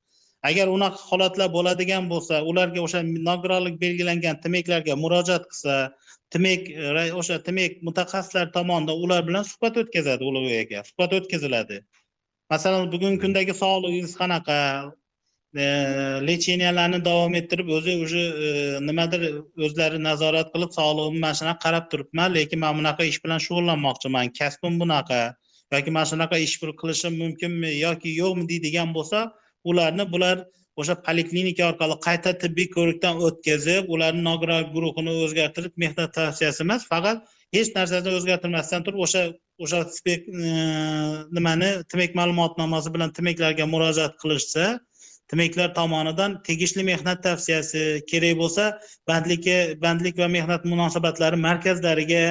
Agar unaqa holatlar bo'ladigan bo'lsa ularga o'sha nogironlik belgilangan tmeklarga murojaat qilsa tmek ra- o'sha tmek mutaxassislar tomonidan ular bilan suhbat o'tkazadi ulug'bek aka suhbat o'tkaziladi. Masalan bugungi kundagi sog'lig'ingiz qanaqa? E, lecheniyalarni davom ettirib o'zi уже e, nimadir o'zlari nazorat qilib sog'lig'imni mana shunaqa qarab turibman lekin man bunaqa ish bilan shug'ullanmoqchiman. Kasbim bunaqa yoki mana shunaqa ish qilishim mumkinmi yoki yo'qmi deydigan bo'lsa ularni bular o'sha poliklinika orqali qayta tibbiy ko'rikdan o'tkazib ularni nogiron guruhini o'zgartirib mehnat tavsiyasi emas faqat hech narsani o'zgartirmasdan turib o'sha o'sha e, nimani tmek ma'lumotnomasi bilan tmeklarga murojaat qilishsa tmeklar tomonidan tegishli mehnat tavsiyasi kerak bo'lsa bandlikka bandlik va mehnat munosabatlari markazlariga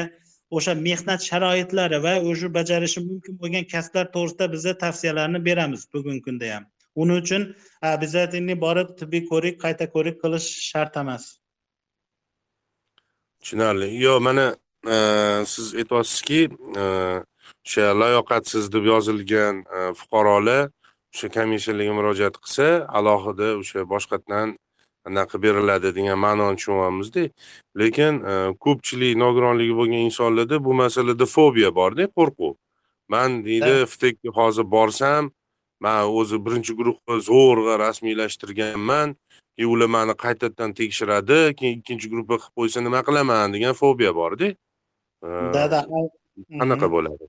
o'sha mehnat sharoitlari va o'sha bajarishi mumkin bo'lgan kasblar to'g'risida biza tavsiyalarni beramiz bugungi kunda ham. Uning uchun обязательно borib tibbiy ko'rik qayta ko'rik qilish shart emas. Tushunarli. Yo mana e, siz aytyapsizki e, o'sha layoqatsiz deb yozilgan e, fuqarolar o'sha komissiyalarga murojaat qilsa alohida o'sha boshqatdan anaqa beriladi degan ma'noni tushunyapmizda lekin ko'pchilik nogironligi bo'lgan insonlarda bu masalada fobiya borda qo'rquv. Man deydi ftekka hozir borsam man o'zi birinchi guruhni zo'rg'a rasmiylashtirganman keyin ular mani qaytadan tekshiradi keyin ikkinchi guruhga qilib qo'ysa nima qilaman degan fobiya borda. E, dada qanaqa bo'ladi?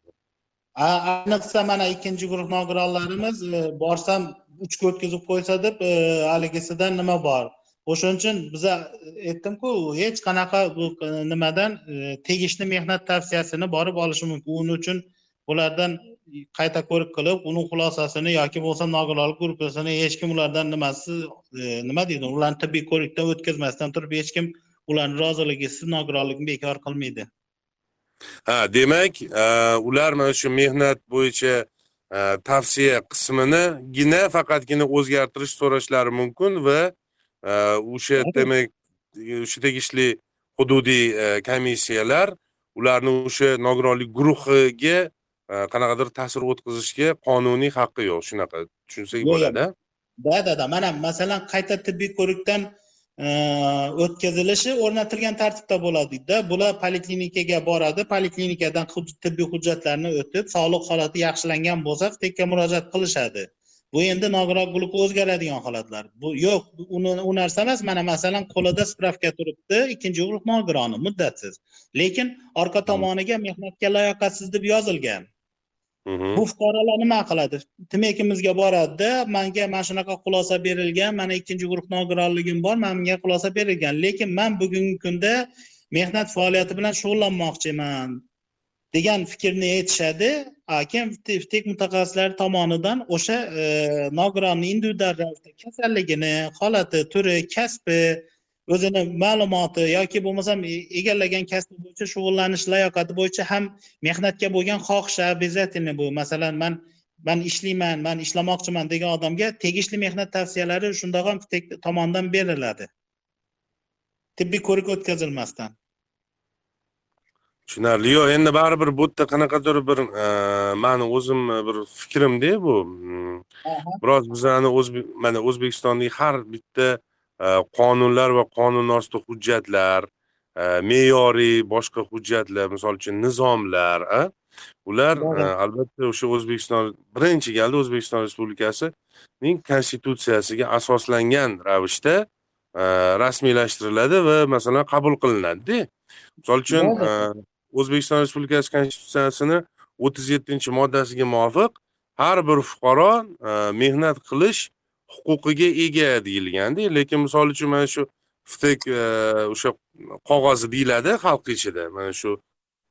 A- ayniqsa mana ikkinchi guruh nogironlarimiz e, borsam uchga o'tkazib qo'ysa deb e, haligisidan nima bor? O'shaning uchun biza aytdimku hech qanaqa nimadan e, tegishli mehnat tavsiyasini borib olishi mumkin. Uning uchun ulardan qayta ko'rik qilib uni xulosasini yoki bo'lmasa nogironlik gruppasini hech kim ulardan nimasi e, nima deydi ularni tibbiy ko'rikdan o'tkazmasdan turib hech kim ularni roziligisiz nogironlikni bekor qilmaydi. Ha demak e, ular mana shu mehnat bo'yicha e, tavsiya qisminigina faqatgina o'zgartirish so'rashlari mumkin va o'sha demak o'sha tegishli hududiy komissiyalar ularni o'sha nogironlik guruhiga qanaqadir ta'sir o'tkazishga qonuniy haqqi yo'q. Shunaqa tushunsak bo'ladi. da. Dada mana masalan qayta tibbiy ko'rikdan o'tkazilishi o'rnatilgan tartibda bo'ladida bular poliklinikaga boradi. Poliklinikadan tibbiy hujjatlarni o'tib sog'liq holati yaxshilangan bo'lsa ftekka murojaat qilishadi. Bu endi nogironlik guruhi o'zgaradigan holatlar. Bu yo'q u narsa emas. Mana masalan qo'lida spravka turibdi ikkinchi guruh nogironi muddatsiz. Lekin orqa tomoniga mehnatga layoqatsiz deb yozilgan. Mhm. bu fuqarolar nima qiladi? Tmekimizga boradida manga mana shunaqa xulosa berilgan mana ikkinchi guruh nogironligim bor mana bunga xulosa berilgan. Lekin man bugungi kunda mehnat faoliyati bilan shug'ullanmoqchiman degan fikrni aytishadi. A, keyin tek mutaxassislari tomonidan o'sha e, nogironni individual ravishda kasalligini holati turi kasbi o'zini ma'lumoti yoki bo'lmasam e- egallagan kasbi bo'yicha shug'ullanish layoqati bo'yicha ham mehnatga bo'lgan xohishi обязательно bu? Masalan man man ishlayman man ishlamoqchiman degan odamga tegishli mehnat tavsiyalari shundoq ham tomonidan beriladi. Tibbiy ko'rik o'tkazilmasdan. Tushunarli. Yo'q endi baribir bu yerda qanaqadir bir e, mani o'zim bir fikrimda bu. Mm, biroz bizani mana o'zbekistondagi har bitta e, qonunlar va qonun ostida hujjatlar e, me'yoriy boshqa hujjatlar misol uchun nizomlar ular e, albatta o'sha o'zbekiston birinchi galda o'zbekiston respublikasining konstitutsiyasiga asoslangan ravishda e, rasmiylashtiriladi va masalan qabul qilinadida misol uchun o'zbekiston respublikasi konstitutsiyasini o'ttiz yettinchi moddasiga muvofiq har bir fuqaro mehnat qilish huquqiga ega deyilganda lekin misol uchun mana shu ftek e, o'sha qog'ozi deyiladi xalq ichida. Mana shu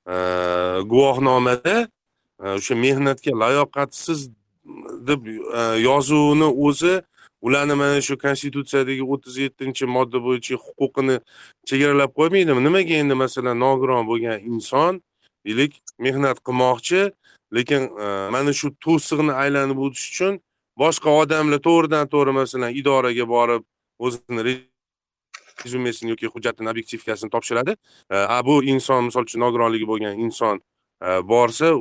e, guvohnomada e, o'sha mehnatga layoqatsiz deb yozuvni o'zi ularni mana shu konstitutsiyadagi o'ttiz yettinchi modda bo'yicha huquqini chegaralab qo'ymaydimi? Nimaga endi masalan nogiron bo'lgan inson deylik mehnat qilmoqchi lekin mana shu to'siqni aylanib o'tish uchun boshqa odamlar to'g'ridan to'g'ri masalan idoraga borib o'zini rezyumesini yoki hujjatini obyektivkasini topshiradi. E, a bu inson misol uchun nogironligi bo'lgan inson e, borsa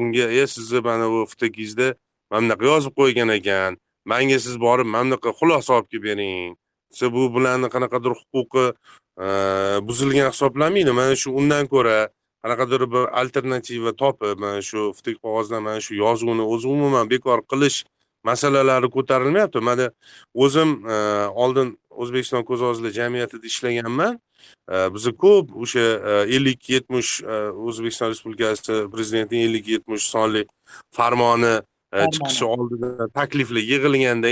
unga e sizni mana bu ftgizda mana bunaqa yozib qo'ygan ekan manga siz borib mana bunaqa xulosa olib kelib bering. Desa bu bularni qanaqadir huquqi e, buzilgan hisoblanmaydi mana shu undan ko'ra qanaqadir bir alternativa topib mana shu ftik qog'ozdan mana shu yozuvni o'zi umuman bekor qilish masalalari ko'tarilmayapti. Mana o'zim oldin o'zbekiston ko'z ojizlar jamiyatida ishlaganman. Biza ko'p o'sha ellik yetmish o'zbekiston respublikasi prezidentining ellik yetmish sonli farmoni chiqishi oldida takliflar yig'ilganda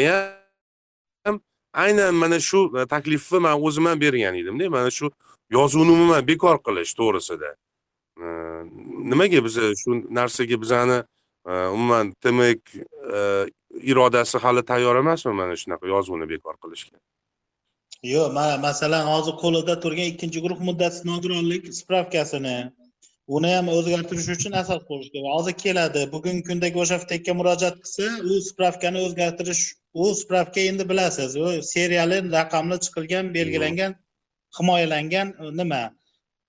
ham aynan mana shu taklifni man o'zim ham bergan edimda mana shu yozuvni umuman bekor qilish to'g'risida. Nimaga biza shu narsaga bizani umuman tmek irodasi hali tayyor emasmi mana shunaqa yozuvni bekor qilishga? Yo'q mana masalan hozir qo'lida turgan ikkinchi guruh muddatsiz nogironlik spravkasini uni ham o'zgartirish uchun asos qo'yish kerak. Hozir keladi bugungi kundagi o'sha ftekka murojaat qilsa u spravkani o'zgartirish u spravka endi bilasiz u seriyali raqamli chiqilgan belgilangan himoyalangan nima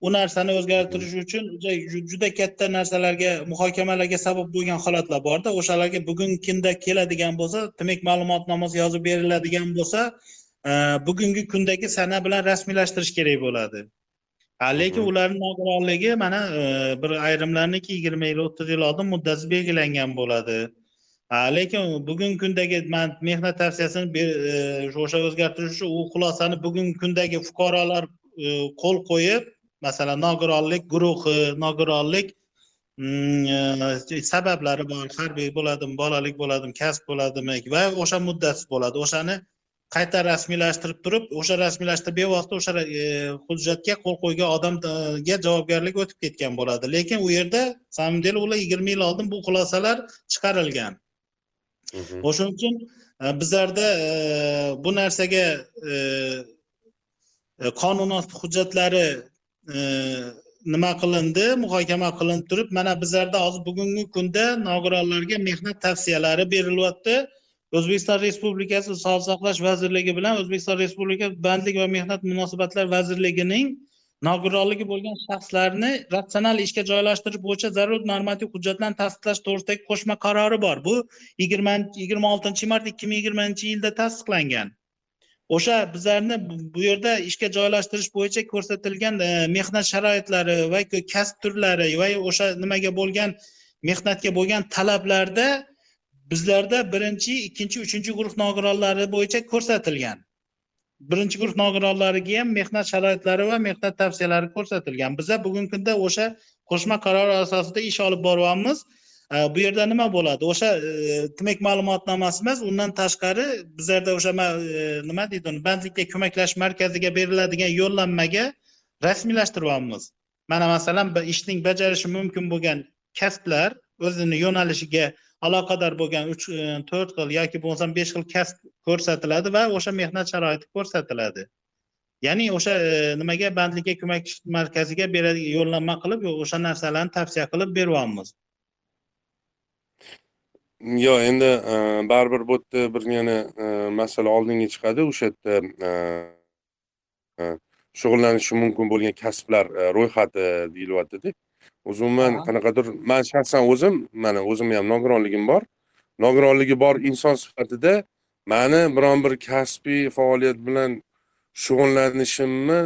u narsani o'zgartirish uchun juda katta narsalarga muhokamalarga sabab bo'lgan holatlar borda. O'shalarga bugungi kunda keladigan bo'lsa demak ma'lumotnomasi yozib beriladigan bo'lsa e, bugungi kundagi sana bilan rasmiylashtirish kerak bo'ladi. Lekin ularni nogironligi mana e, bir ayrimlarniki yigirma yil o'ttiz yil oldin muddati belgilangan bo'ladi. Lekin bugungi kundagi man mehnat tavsiyasini e, o'sha o'zgartirish uchun u xulosani bugungi kundagi fuqarolar qo'l qo'yib masalan nogironlik guruhi nogironlik mm, e, sabablari bor. Harbiy bo'ladimi bolalik bo'ladimi kasb bo'ladimi va o'sha muddatsiz bo'ladi. O'shani qayta rasmiylashtirib turib o'sha rasmiylashtirib bevosita o'sha e, hujjatga qo'l qo'ygan odamga javobgarlik o'tib ketgan bo'ladi. Lekin u yerda самом деле ular yigirma yil oldin bu xulosalar chiqarilgan. O'shaning uchun e, bizlarda bu narsaga qonuniyat hujjatlari nima qilindi? Muhokama qilinib turib mana bizlarda hozir bugungi kunda nogironlarga mehnat tavsiyalari berilyapti. O'zbekiston respublikasi sog'liqni saqlash vazirligi bilan o'zbekiston respublikasi bandlik va mehnat munosabatlari vazirligining nogironligi bo'lgan shaxslarni ratsional ishga joylashtirish bo'yicha zarur normativ hujjatlarni tasdiqlash to'g'risidagi qo'shma qarori bor. Bu yigirma yigirma oltinchi mart ikki ming yigirmanchi yilda tasdiqlangan. O'sha bizlarni bu yerda ishga joylashtirish bo'yicha ko'rsatilgan e, mehnat sharoitlari va kasb turlari va o'sha nimaga bo'lgan mehnatga bo'lgan talablarda bizlarda birinchi ikkinchi uchinchi guruh nogironlari bo'yicha ko'rsatilgan. Birinchi guruh nogironlariga ham mehnat sharoitlari va mehnat tavsiyalari ko'rsatilgan. Biza bugungi kunda o'sha qo'shma qaror asosida ish olib boryapmiz. Э, bu yerda nima bo'ladi? O'sha demak ma'lumotnomasi emas undan tashqari bizlarda o'sha e, nima deydi uni? Bandlikka ko'maklash markaziga beriladigan yo'llanmaga rasmiylashtiryapmiz. Mana masalan ishning bajarishi mumkin bo'lgan kasblar o'zini yo'nalishiga aloqador bo'lgan uch e, to'rt xil yoki bo'lmasam besh xil kasb ko'rsatiladi va o'sha mehnat sharoiti ko'rsatiladi. Ya'ni o'sha e, nimaga? Bandlikka ko'mak markaziga beradigan yo'llanma qilib o'sha narsalarni tavsiya qilib beryapmiz. Yo'q endi e, baribir bu yerda bir yana e, masala oldinga chiqadi. O'sha yerda e, shug'ullanishi mumkin bo'lgan kasblar ro'yxati deyilyaptida umuman qanaqadir man shaxsan o'zim mana o'zimni ham nogironligim bor. Nogironligi bor inson sifatida mani biron bir kasbiy faoliyat bilan shug'ullanishimni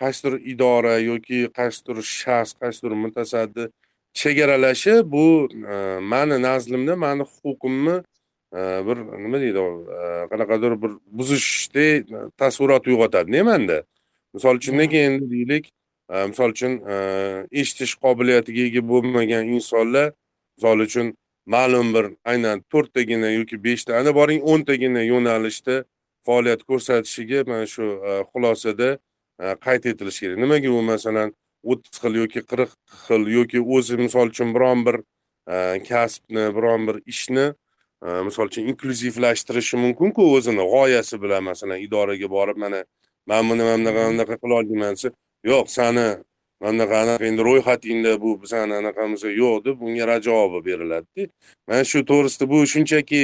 qaysidir idora yoki qaysidir shaxs qaysidir mutasaddi chegaralashi bu e, mani nazdimda mani huquqimni e, bir nima deydi e, qanaqadir bir buzishdek taassurot uyg'otadida manda? Misol uchun nega endi deylik misol uchun eshitish qobiliyatiga ega bo'lmagan insonlar misol uchun ma'lum bir aynan to'rttagina yoki beshta ana boring o'ntagina yo'nalishda faoliyat ko'rsatishiga mana shu xulosada qayd etilishi kerak. Nimaga u? Masalan o'ttiz xil yoki qirq xil yoki o'zi misol uchun biron bir e, kasbni biron bir ishni e, misol uchun inklyuzivlashtirishi mumkinku o'zini g'oyasi bilan masalan idoraga borib mana man buni mana bunaqa mana bunaqa qila olmayman desa yo'q sani mana bunaqa anaqa endi ro'yxatingda bu bizani anaqamiz yo'q deb unga rad javobi beriladida. Mana shu to'g'risida bu shunchaki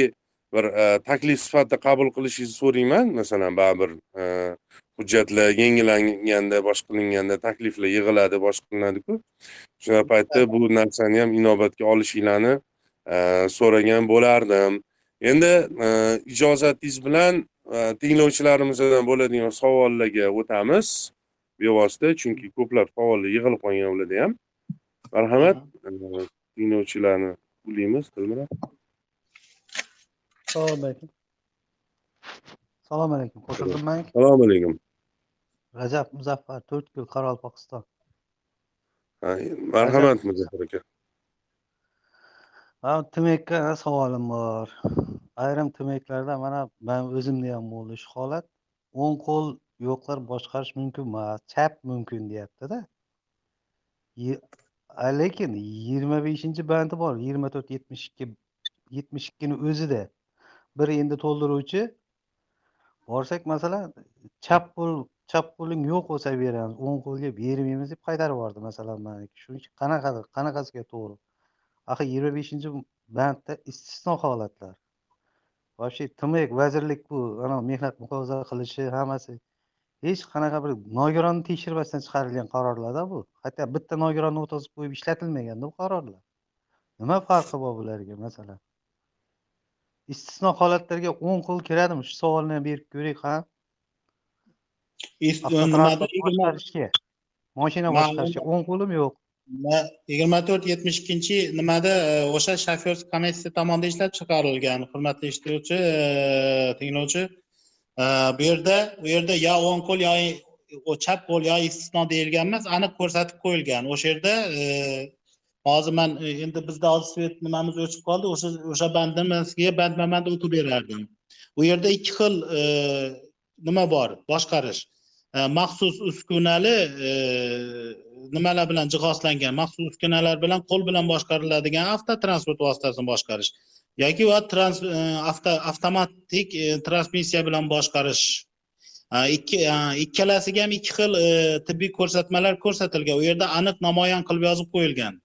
bir e, taklif sifatida qabul qilishingizni so'rayman masalan baribir hujjatlar yangilanganda boshqa qilinganda takliflar yig'iladi boshqa qilinadiku. O'sha paytda bu narsani ham inobatga olishinglarni e, so'ragan bo'lardim. Endi ijozatingiz bilan tinglovchilarimizdan bo'ladigan savollarga o'tamiz bevosita chunki ko'plab savollar yig'ilib qolgan ularda ham. Marhamat tinglovchilarni ulaymiz dilmurod assalomu alaykum. Assalomu alaykum. Qo'shildimmi assalomu alaykum rajab muzaffar to'rtko'l qoraqalpog'iston marhamat muzaffar. Aka. Tmekka savolim bor. Ayrim tmeklarda mana man o'zimda ham bo'ldi shu holat. O'ng qo'l yo'qlar boshqarish mumkin emas chap mumkin deyaptida lekin yigirma beshinchi bandi bor yigirma to'rt yetmish ikki yetmish ikkini o'zida bir endi to'ldiruvchi. Borsak masalan chap qo'l chap qo'ling yo'q bo'lsa beramiz o'ng qo'lga bermaymiz deb qaytarib yubordi masalan maniki shuning uchun qanaqa qanaqasiga to'g'ri? Axir yigirma beshinchi bandda istisno holatlar. Вообще tmek vazirlik bu anavi mehnat muhofaza qilishi hammasi. Hech qanaqa bir nogironni tekshirmasdan chiqarilgan qarorlarda bu. Hatto bitta nogironni o'tkazib qo'yib ishlatilmaganda bu qarorlar. Nima farqi bor bularga masalan? Istisno holatlarga o'n qo'l kiradimi? Shu savolni ham berib ko'ring ha. Moshina boshqarishga. o'ng qo'lim yo'q. Yigirma to'rt yetmish ikkinchi nimada e, o'sha shofyor komissiya tomonidan ishlab chiqarilgan. Hurmatli eshituvchi e, tinglovchi. E, bu yerda u yerda yo o'ng qo'l yo chap qo'l yo istisno deyilgan emas aniq ko'rsatib qo'yilgan. O'sha yerda hozir man endi bizda hozir svet nimamiz o'chib qoldi o'sha o'sha bandimizga bandma band o'qib berardim. U yerda ikki xil nima bor? Boshqarish Э, maxsus uskunali э, nimalar bilan jihozlangan maxsus uskunalar bilan qo'l bilan boshqariladigan avtotransport vositasini boshqarish yoki e, avtomatik e, transmissiya bilan boshqarish. Ikki ikkalasiga ham ikki xil e, tibbiy ko'rsatmalar ko'rsatilgan. U yerda aniq namoyon qilib yozib qo'yilgan.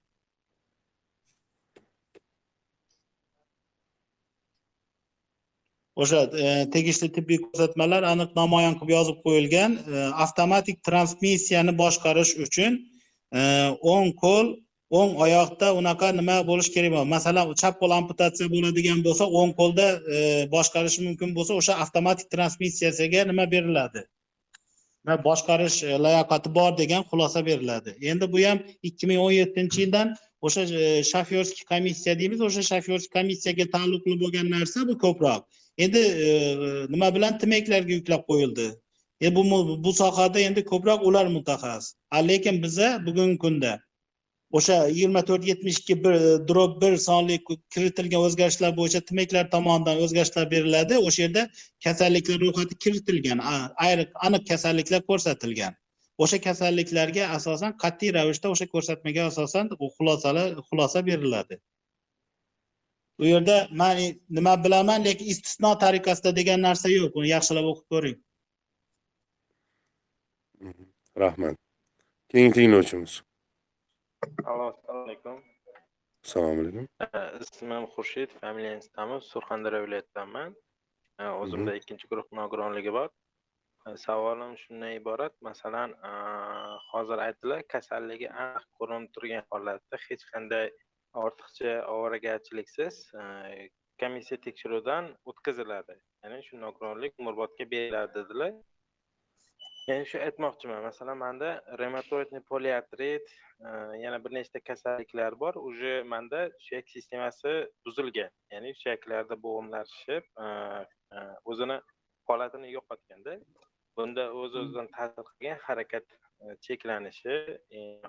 O'sha e, tegishli tibbiy ko'rsatmalar aniq namoyon qilib yozib qo'yilgan. E, avtomatik transmissiyani boshqarish uchun e, o'ng qo'l o'ng oyoqda unaqa nima bo'lishi kerak bo'ladi? Masalan chap qo'l amputatsiya bo'ladigan bo'lsa o'ng qo'lda boshqarish mumkin bo'lsa o'sha avtomatik transmissiyasiga nima beriladi? Boshqarish layoqati bor degan xulosa beriladi. Endi bu ham ikki ming o'n yettinchi yildan o'sha shofyorskiy komissiya deymiz o'sha shofyorskiy komissiyaga taalluqli bo'lgan narsa bu ko'proq. Endi e, nima bilan tmeklarga yuklab qo'yildi? E bu bu sohada endi ko'proq ular mutaxassis. Lekin biza bugungi kunda o'sha yigirma to'rt yetmish ikki bir drop bir sonli kiritilgan o'zgarishlar bo'yicha tmeklar tomonidan o'zgarishlar beriladi. O'sha yerda kasalliklar ro'yxati kiritilgan. Aniq kasalliklar ko'rsatilgan. O'sha kasalliklarga asosan qat'iy ravishda o'sha ko'rsatmaga asosan xulosalar xulosa beriladi. U yerda man nima bilaman lekin istisno tariqasida degan narsa yo'q. Uni yaxshilab o'qib ko'ring. Rahmat. Keyingi tinglovchimiz. Assalomu alaykum. Assalomu alaykum. Ismim xurshid familiyam istamov surxondaryo viloyatidanman. O'zimda ikkinchi guruh nogironligi bor. Savolim shundan iborat masalan hozir aytdilar kasalligi aniq ko'rinib turgan holatda hech qanday ortiqcha ovoragarchiliksiz e, komissiya tekshiruvidan o'tkaziladi. Ya'ni shu nogironlik umrbodga beriladi dedilar. Ya'ni shu aytmoqchiman masalan manda reumatoidniy poliartrit e, yana bir nechta kasalliklar bor. Уже manda suyak sistemasi buzilgan. Ya'ni suyaklarda bo'g'imlar shishib e, o'zini holatini yo'qotganda bunda o'z o'zidan ta'sir qilgan harakat cheklanishi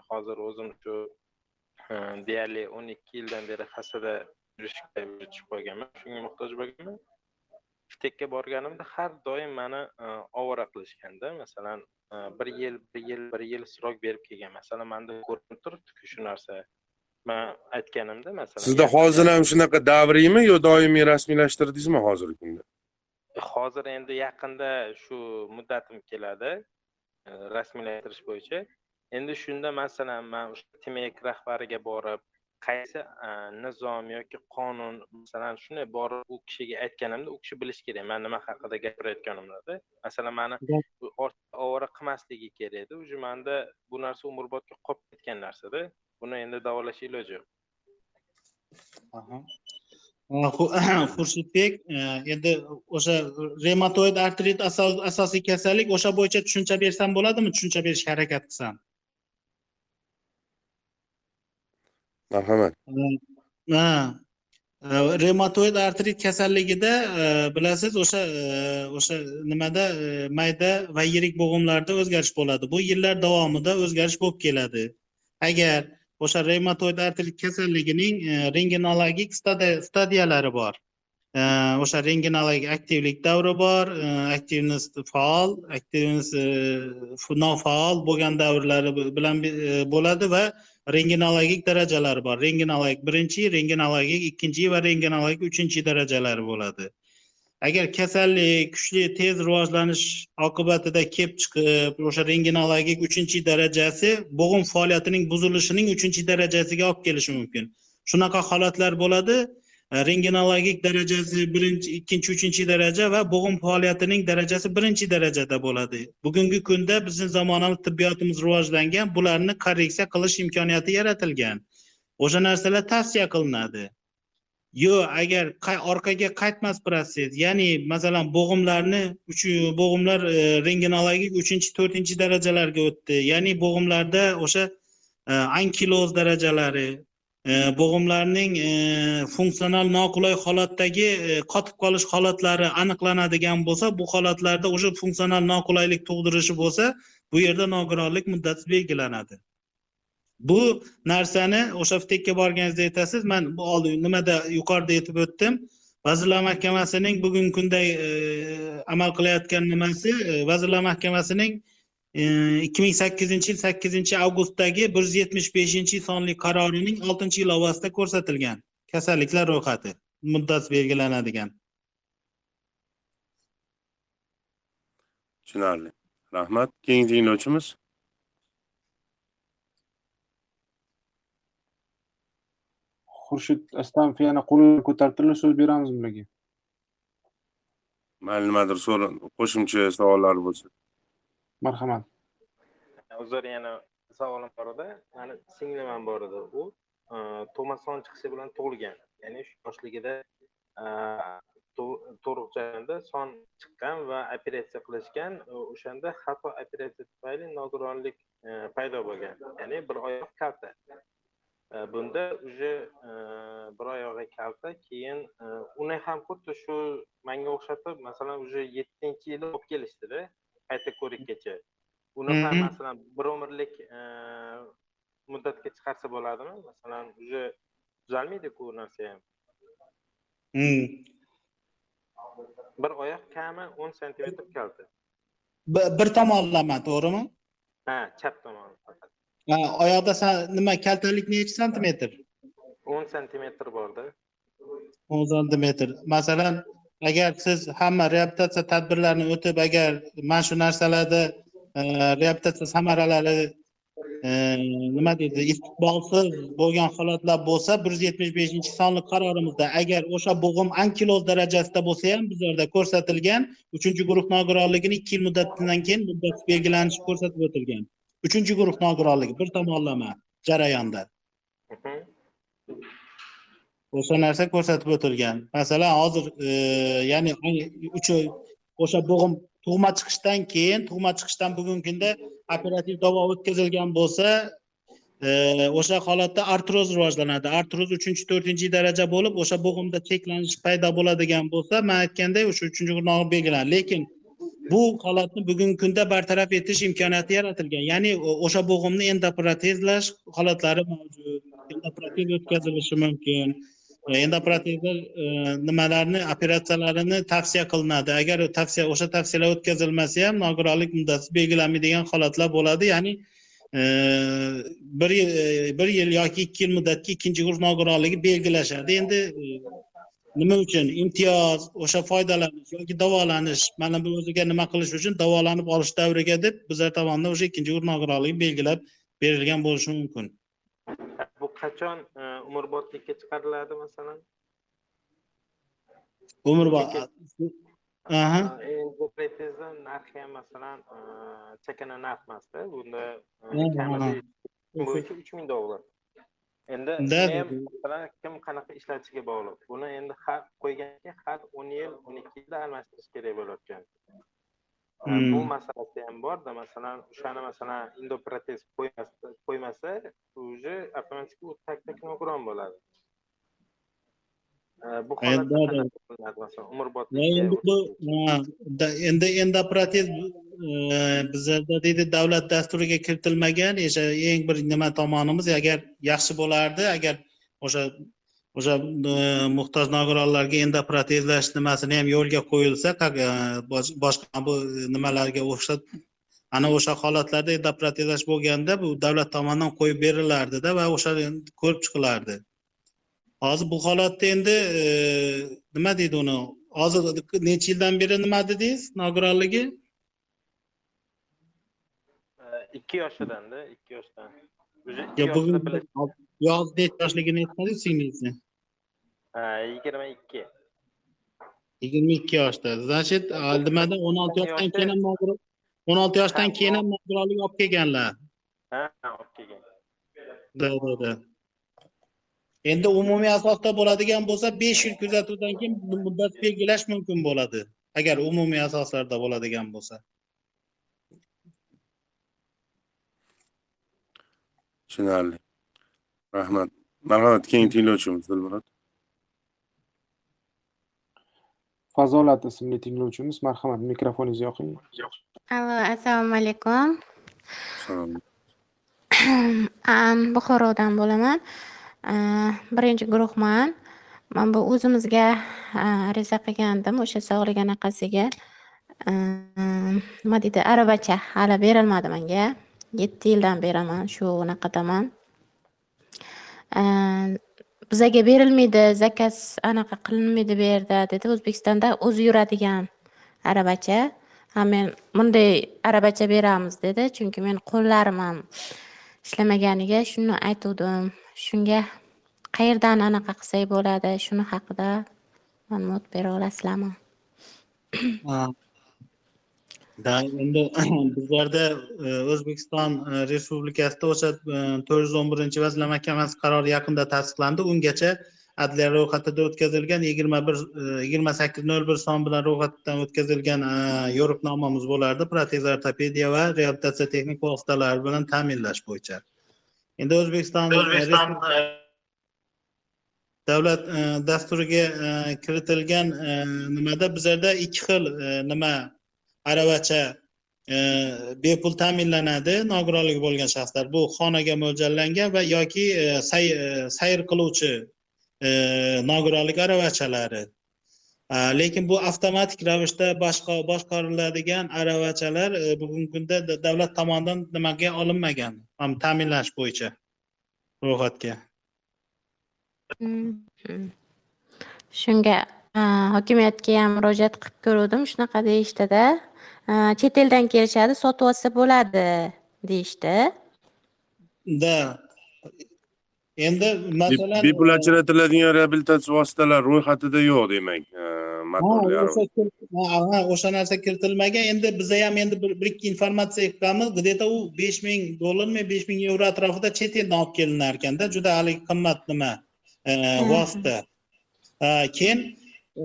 hozir o'zim shu deyarli o'n ikki yildan beri hasada yurishga chiqib qolganman shunga muhtoj bo'lganman. Iftekka borganimda har doim mani e, ovora qilishganda masalan e, bir yil bir yil bir yil srok berib kelgan masalan manda ko'rinib turibdiku shu narsa. Man aytganimda masalan sizda hozir ham shunaqa davriymi yo doimiy rasmiylashtirdingizmi hozirgi kunda? Hozir endi yaqinda shu muddatim keladi e, rasmiylashtirish bo'yicha endi shunda masalan man o'sha tmek rahbariga borib qaysi nizom yoki qonun masalan shunday borib u kishiga aytganimda u kishi bilishi kerak. Man nima haqida gapirayotganimni masalan mani ovora qilmasligi kerak edi. Уже manda bu narsa umrbodga qolib ketgan narsada buni endi davolash iloji yo'q xurshidbek e, endi o'sha reumatoid artrit asosiy kasallik o'sha bo'yicha tushuncha bersam bo'ladimi? Tushuncha berishga harakat qilsam marhamat. Ha e, reumatoid artrit kasalligida e, bilasiz o'sha e, o'sha nimada mayda va yirik bo'g'imlarda o'zgarish bo'ladi. Bu yillar davomida o'zgarish bo'lib keladi. Agar o'sha reumatoid artrit kasalligining rengenologik stadiyalari bor o'sha rengenologik aktivlik davri bor aktivnost faol aktivnost nofaol bo'lgan davrlari bilan bo'ladi va renginologik darajalari bor. Renginologik birinchi renginologik ikkinchi va renginologik uchinchi darajalari bo'ladi. Agar kasallik kuchli tez rivojlanish oqibatida kelib chiqib o'sha renginologik uchinchi darajasi bo'g'im faoliyatining buzilishining uchinchi darajasiga olib kelishi mumkin. Shunaqa holatlar bo'ladi. E, renginologik darajasi birinchi ikkinchi uchinchi daraja va bo'g'im faoliyatining darajasi birinchi darajada bo'ladi. Bugungi kunda bizni zamonaviy tibbiyotimiz rivojlangan bularni korreksiya qilish imkoniyati yaratilgan. O'sha narsalar tavsiya qilinadi. Yo agar orqaga qaytmas protsess ya'ni masalan bo'g'imlarni bo'g'imlar e, renginologik uchinchi to'rtinchi darajalarga o'tdi ya'ni bo'g'imlarda o'sha e, ankiloz darajalari bo'g'imlarning e, funksional noqulay holatdagi e, qotib qolish holatlari aniqlanadigan bo'lsa bu holatlarda o'sha funksional noqulaylik tug'dirishi bo'lsa bu yerda nogironlik muddati belgilanadi. Bu narsani o'sha vtekka borganingizda aytasiz man bu oldin nimada yuqorida aytib o'tdim. Vazirlar mahkamasining bugungi kunda e, amal qilayotgan nimasi vazirlar mahkamasining ikki ming sakkizinchi yil sakkizinchi avgustdagi bir yuz yetmish beshinchi sonli qarorining oltinchi ilovasida ko'rsatilgan kasalliklar ro'yxati muddati belgilanadigan. Tushunarli. Rahmat. Keyingi tinglovchimiz? Xurshid astamov yana qo'lini ko'taribdilar so'z beramiz ularga mayli nimadir qo'shimcha savollar bo'lsa marhamat. Uzr yana savolim bor edi. Mani singlim ham bor edi u. E, chiqishi bilan tug'ilgan. Ya'ni shu yoshligida e, tug'ruqxonada son chiqqan va operatsiya qilishgan. O'shanda xato operatsiya tufayli nogironlik paydo bo'lgan. Ya'ni bir oyoq kalta. Bunda уже bir oyog'i kalta keyin uni ham xuddi shu manga o'xshatib masalan уже yettinchi yili olib kelishdida. Qayta ko'rikkacha uni ham masalan bir umrlik muddatga chiqarsa bo'ladimi? Masalan уже tuzalmaydiku u narsa ham. Bir oyoq kami o'n santimetr kalta. Bir tomonlama to'g'rimi? Ha chap tomon faqat oyoqda nima kaltalik nechi santimetr? o'n santimetr borda. O'n santimetr. Masalan agar siz hamma reabilitatsiya tadbirlarini o'tib agar mana shu narsalarda e, reabilitatsiya samaralari e, nima deydi istiqbolsiz bo'lgan holatlar bo'lsa bir yuz yetmish beshinchi sonli qarorimizda agar o'sha bo'g'im ankiloz darajasida bo'lsa ham bizlarda ko'rsatilgan uchinchi guruh nogironligini ikki yil muddatdan keyin muddati belgilanishi ko'rsatib o'tilgan. Uchinchi guruh nogironligi bir tomonlama jarayonda. O'sha narsa ko'rsatib o'tilgan. Masalan hozir e, ya'ni uch o'sha bo'g'im tug'ma chiqishdan keyin tug'ma chiqishdan bugungi kunda operativ davo o'tkazilgan bo'lsa e, o'sha holatda artroz rivojlanadi. Artroz uchinchi to'rtinchi daraja bo'lib o'sha bo'g'imda cheklanish paydo bo'ladigan bo'lsa man aytganday o'sha uchinchi gunoh belgilanadi. Lekin bu holatni bugungi kunda bartaraf etish imkoniyati yaratilgan. Ya'ni o'sha bo'g'imni endoprotezlash holatlari mavjud endoprotez o'tkazilishi mumkin. Endoprotezlar e, nimalarni operatsiyalarini tavsiya qilinadi. Agar tavsiya o'sha tavsiyalar o'tkazilmasa ham nogironlik muddati belgilanmaydigan holatlar bo'ladi. Ya'ni e, bir yil e, bir yil yoki ikki yil muddatga ikkinchi guruh nogironligi belgilashadi. Endi e, nima uchun? Imtiyoz o'sha foydalanish yoki davolanish mana bu o'ziga nima qilish uchun davolanib olish davriga deb bizlar tomonidan o'sha ikkinchi guruh nogironligi belgilab berilgan bo'lishi mumkin. Qachon e, umrbodlikka chiqariladi masalan? Umrbod aha. Endi narxi ham masalan e, chakana narx emasda. Bunda e, bo'yicha uch ming dollar. Endi masalan kim qanaqa ishlatishiga bog'liq? Buni endi har qo'yganki har o'n yil o'n ikki yilda almashtirish kerak bo'layotgan. E, Hmm. bu masalasi ham borda masalan o'shani masalan endoprotez qo'ymasa qo'ymasa уже avtomatik u tak tak nogiron bo'ladi bu umrbodlikka endi bu endi endoprotez bizlarda deydi davlat dasturiga kiritilmagan o'sha eng bir nima tomonimiz agar yaxshi bo'lardi agar o'sha o'sha e, muhtoj nogironlarga endoprotezlash nimasini ham yo'lga qo'yilsa bosh- boshqa bu nimalarga o'xshab ana o'sha holatlarda endoprotezlash bo'lganda bu davlat tomonidan qo'yib berilardida va o'sha ko'rib chiqilardi. Hozir bu holatda endi e, nima deydi uni hozir necha yildan beri nima dedingiz nogironligi? E, ikki yoshidanda ikki yoshdan. Уже ikki yo bugun yo necha yoshligini aytmadingiz singlisi Ha, yigirma ikki. Yigirma ikki yoshda. Значит nimada? o'n olti yoshdan keyin ham o'n olti yoshdan keyin ham nogironlik olib kelganlar. Ha olib kelgan. Endi umumiy asosda bo'ladigan bo'lsa besh yil kuzatuvdan keyin muddat belgilash mumkin bo'ladi. Agar umumiy asoslarda bo'ladigan bo'lsa. Tushunarli. Rahmat. Marhamat keyingi tinglovchimiz dilmurod fazolat ismli tinglovchimiz marhamat mikrofoningizni yoqing Allo, assalomu alaykum. salom [CLEARS THROAT] Am, Buxorodan bo'laman. Birinchi guruhman. Men bu o'zimizga ariza qilgandim o'sha sog'lik anaqasiga. Nima deydi, aravacha hali berilmadi menga. 7 yildan beraman shu anaqadaman. Bizaga berilmaydi, zakaz anaqa qilinmaydi bu yerda dedi. O'zbekistonda o'zi yuradigan aravacha. Ha men bunday aravacha beramiz dedi. Chunki men qo'llarim ham ishlamaganiga shuni aytuvdim. Shunga qayerdan anaqa qilsak bo'ladi? Shuni haqida ma'lumot bera olasizlarmi? Da, endi [CLEARS THROAT] bizlarda e, O'zbekiston e, Respublikasida o'sha to'rt yuz o'n birinchi vazirlar mahkamasi qarori yaqinda tasdiqlandi. Ungacha adliya ro'yxatida o'tkazilgan yigirma bir yigirma sakkiz nol bir son bilan ro'yxatdan o'tkazilgan e, yo'riqnomamiz bo'lardi protez ortopediya va reabilitatsiya texnik vositalari bilan ta'minlash bo'yicha. Endi O'zbekiston O'zbekiston davlat e, dasturiga e, kiritilgan e, nimada bizlarda ikki xil e, nima aravacha e, bepul ta'minlanadi nogironligi bo'lgan shaxslar. Bu xonaga mo'ljallangan va yoki e, e, sayr qiluvchi nogironlik aravachalari. Lekin bu avtomatik ravishda boshqa boshqariladigan aravachalar bugungi kunda davlat tomonidan nimaga olinmagan? Ta'minlash bo'yicha ro'yxatga. Hmm. Shunga hokimiyatga ham murojaat qilib ko'ruvdim. Shunaqa deyishdida. Chet eldan kelishadi, sotib olsa bo'ladi deyishdi. da. Endi masalan bepul ajratiladigan reabilitatsiya vositalari ro'yxatida yo'q demak e, Ha, motorli o'sha narsa kiritilmagan. Endi biza ham endi bir ikki informatsiya qilganmiz где то u besh ming dollarmi besh ming yevro atrofida chet eldan olib kelinar ekanda juda haligi qimmat nima e, vosita. Keyin e,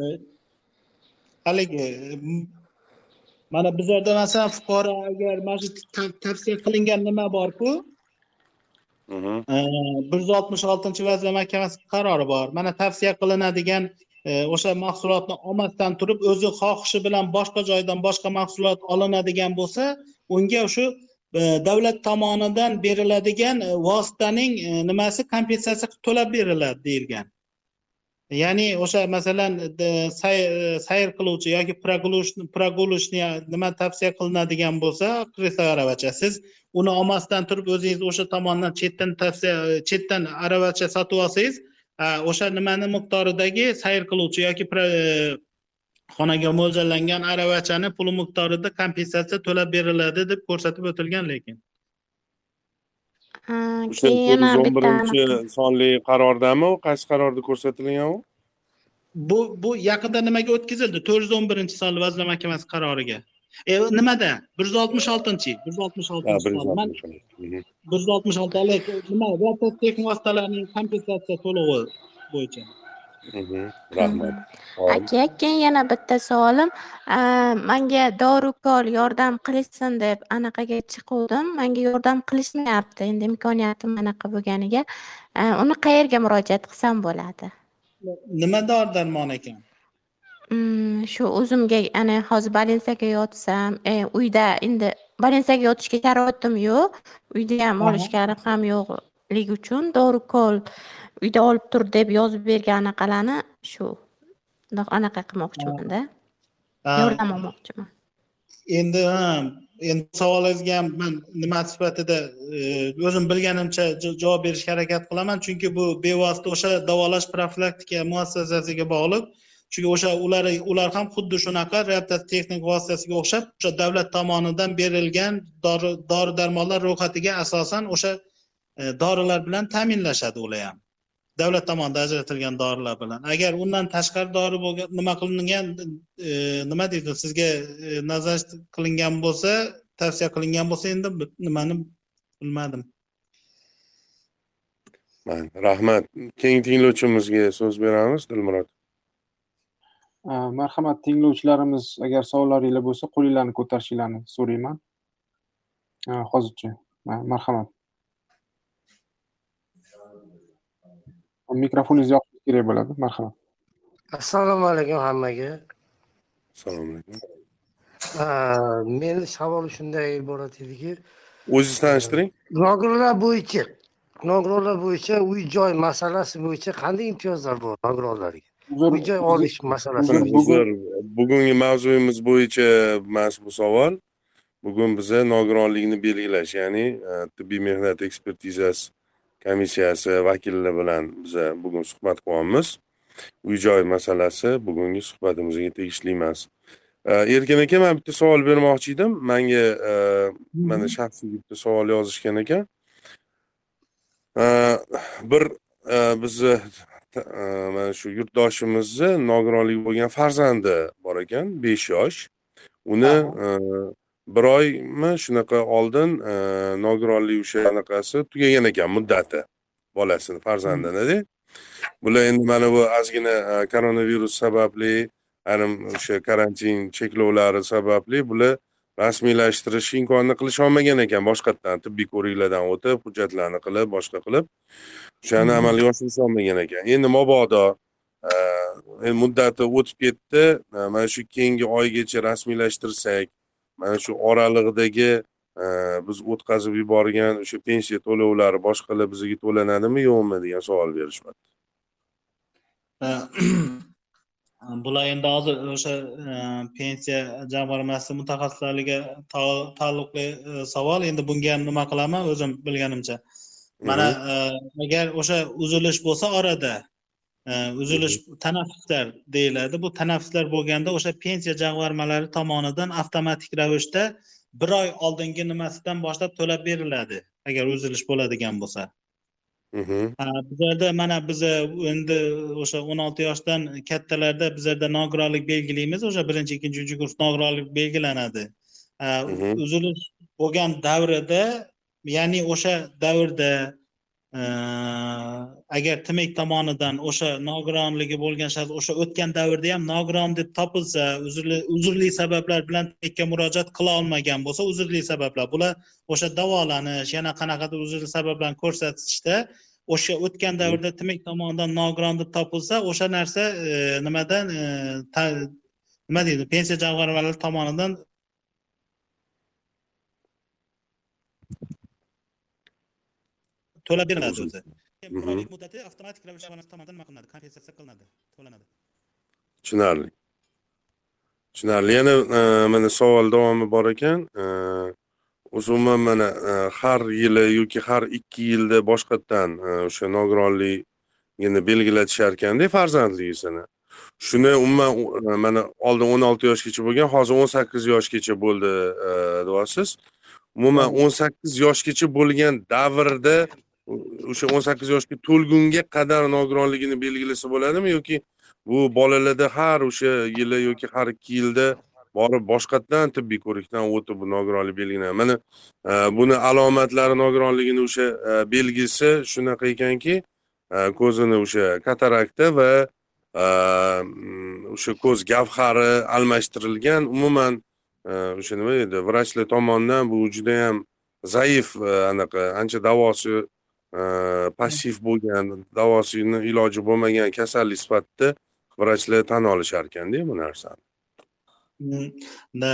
haligi mana bizlarda masalan fuqaro agar mana shu ta- tavsiya qilingan nima borku? Mhm. bir yuz oltmish oltinchi vazirlar mahkamasi qarori bor. Mana tavsiya qilinadigan e, o'sha mahsulotni olmasdan turib o'zi xohishi bilan boshqa joydan boshqa mahsulot olinadigan bo'lsa unga shu e, davlat tomonidan beriladigan e, vositaning nimasi kompensatsiya qilib to'lab beriladi deyilgan ya'ni o'sha masalan sayr sayr qiluvchi yoki прогулочный nima tavsiya qilinadigan bo'lsa kreslo aravacha siz uni olmasdan turib o'zingiz o'sha tomondan chetdan tavsiya chetdan aravacha sotib olsangiz o'sha nimani miqdoridagi sayr qiluvchi yoki xonaga mo'ljallangan aravachani puli miqdorida kompensatsiya to'lab beriladi deb ko'rsatib o'tilgan lekin. Keyin yuz o'n birinchi sonli qarordami u? Qaysi qarorda ko'rsatilgan u? Bu bu yaqinda nimaga o'tkazildi? To'rt yuz o'n birinchi sonli vazirlar mahkamasi qaroriga. E, nimada? Bir yuz oltmish oltinchi bir yuz oltmish oltinchi bir yuz oltmish olti nima? Texnik vositalarning kompensatsiya to'lovi bo'yicha. Rahmat aka keyin yana bitta savolim manga dorukor yordam qilishsin deb anaqaga chiquvdim. Manga yordam qilishmayapti endi imkoniyatim anaqa bo'lganiga uni qayerga murojaat qilsam bo'ladi? Nima dori darmon ekan? Shu o'zimga ana hozir больницаga yotsam e, uyda endi больницаga yotishga sharoitim yo'q. Uyda ham olishga ham yo'qligi uchun. Dorukol uyda olib tur deb yozib bergan anaqalarni shu anaqa qilmoqchimanda yordam olmoqchiman. Endi ha endi savolingizga ham man nima sifatida e, o'zim bilganimcha ja- javob berishga harakat qilaman. Chunki bu bevosita o'sha davolash profilaktika muassasasiga bog'liq. Chunki o'sha ular ular ham xuddi shunaqa reabilitatsiya texnik vositasiga o'xshab o'sha davlat tomonidan berilgan dori dori darmonlar ro'yxatiga asosan o'sha e, dorilar bilan ta'minlashadi ular ham davlat tomonidan ajratilgan dorilar bilan. Agar undan tashqari dori bo'lgan nima qilingan e, nima deydi sizga e, nazorat qilingan bo'lsa tavsiya qilingan bo'lsa endi nimani bilmadim. Rahmat. Keyingi tinglovchimizga so'z beramiz dilmurod. A, marhamat tinglovchilarimiz agar savollaringlar bo'lsa qo'linglarni ko'tarishinglarni so'rayman. Hozircha. Ma- marhamat mikrofoningizni yoqish kerak bo'ladi. Marhamat. Assalomu alaykum hammaga. Assalomu alaykum. Meni savolim shunday iborat ediki. O'zingizni tanishtiring. Nogironlar bo'yicha nogironlar bo'yicha uy joy masalasi bo'yicha qanday imtiyozlar bor nogironlarga? Uy joy olish masalasi bugungi mavzuyimiz bo'yicha emas bu savol. Bugun biza nogironlikni belgilash ya'ni e, tibbiy mehnat ekspertizasi komissiyasi vakillari bilan biza bugun suhbat qilyapmiz uy joy masalasi bugungi suhbatimizga tegishli emas. E, erkin aka man bitta savol bermoqchi edim. Manga e, mana shaxsiy bitta savol yozishgan ekan E, bir bizni mana shu yurtdoshimizni nogironligi bo'lgan farzandi bor ekan besh yosh. Uni bir oymi shunaqa oldin e, nogironlik o'sha anaqasi tugagan ekan muddati. Bolasini farzandinida bular endi mana bu ozgina e, koronavirus sababli ayrim o'sha karantin cheklovlari sababli bular rasmiylashtirish imkonini qilisholmagan ekan. Boshqatdan tibbiy ko'riklardan o'tib hujjatlarni qilib boshqa qilib o'shani amalga oshirisholmagan ekan. Endi mabodo e, muddati o'tib ketdi. Mana shu keyingi oygacha rasmiylashtirsak mana shu oralig'idagi e, biz o'tkazib yuborgan o'sha pensiya to'lovlari boshqalar bizga to'lanadimi yo'qmi degan savol berishmadi. [CLEARS THROAT] Bular endi hozir o'sha e, pensiya jamg'armasi mutaxassislariga ta- taalluqli e, savol. Endi bunga ham nima qilaman o'zim bilganimcha. Mana e, agar o'sha uzilish bo'lsa orada uzilish tanaffuslar deyiladi bu tanaffuslar bo'lganda o'sha pensiya jamg'armalari tomonidan avtomatik ravishda bir oy oldingi nimasidan boshlab to'lab beriladi agar uzilish bo'ladigan bo'lsa Mhm. Bizlarda mana biza endi o'sha o'n olti yoshdan kattalarda bizlarda nogironlik belgilaymiz o'sha birinchi ikkinchi uchinchi kurs nogironlik belgilanadi Mhm. uzilish bo'lgan davrida ya'ni o'sha davrda agar timek tomonidan o'sha nogironligi bo'lgan shaxs o'sha o'tgan davrda ham nogiron deb topilsa uzrli uzrli sabablar bilan tmekka murojaat qila olmagan bo'lsa uzrli sabablar. Bular o'sha davolanish yana qanaqadir uzrli sabablarni ko'rsatishda o'sha o'tgan davrda timek tomonidan nogiron deb topilsa o'sha narsa e, nimadan e, nima deydi pensiya jamg'armalari tomonidan to'lab beriladi o'zi bir oylik muddati avtomatik ravishda abonent tomonidan nima qilinadi kompensatsiya qilinadi. To'lanadi. Tushunarli. Tushunarli. Yana e, mana savol davomi bor ekan. E, umuman mana e, har yili yoki har ikki yilda boshqatdan o'sha nogironligini belgilatishar ekanda farzandligisini shuni umuman mana oldin o'n olti yoshgacha bo'lgan hozir o'n sakkiz yoshgacha bo'ldi deyapsiz. Umuman o'n sakkiz yoshgacha bo'lgan davrda o'sha o'n sakkiz yoshga to'lgunga qadar nogironligini belgilasa bo'ladimi yoki bu bolalarda har o'sha yili yoki har ikki yilda borib boshqatdan tibbiy ko'rikdan o'tib nogironlik belgilanadi? Mana e, buni alomatlari nogironligini o'sha e, belgisi shunaqa ekanki e, ko'zini o'sha katarakta va mm, o'sha ko'z gavhari almashtirilgan umuman o'sha nima edi vrachlar tomonidan bu judayam zaif anaqa ancha davosi Э, passiv bo'lgan davosini iloji bo'lmagan kasallik sifatida vrachlar tan olishar ekanda bu narsani. Mm, да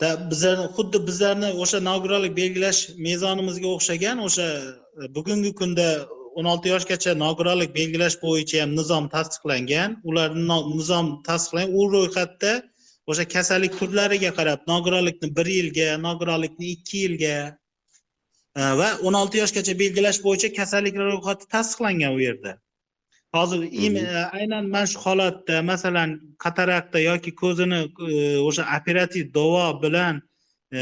да da bizlarni xuddi bizlarni o'sha nogironlik belgilash mezonimizga o'xshagan o'sha e, bugungi kunda o'n olti yoshgacha nogironlik belgilash bo'yicha ham nizom tasdiqlangan. Ular nizom tasdiqlangan. U ro'yxatda o'sha kasallik turlariga qarab nogironlikni bir yilga nogironlikni ikki yilga va o'n olti yoshgacha belgilash bo'yicha kasalliklar ro'yxati tasdiqlangan u yerda. Hozir e, aynan mana shu holatda masalan katarakta yoki ko'zini e, o'sha operativ davo bilan e,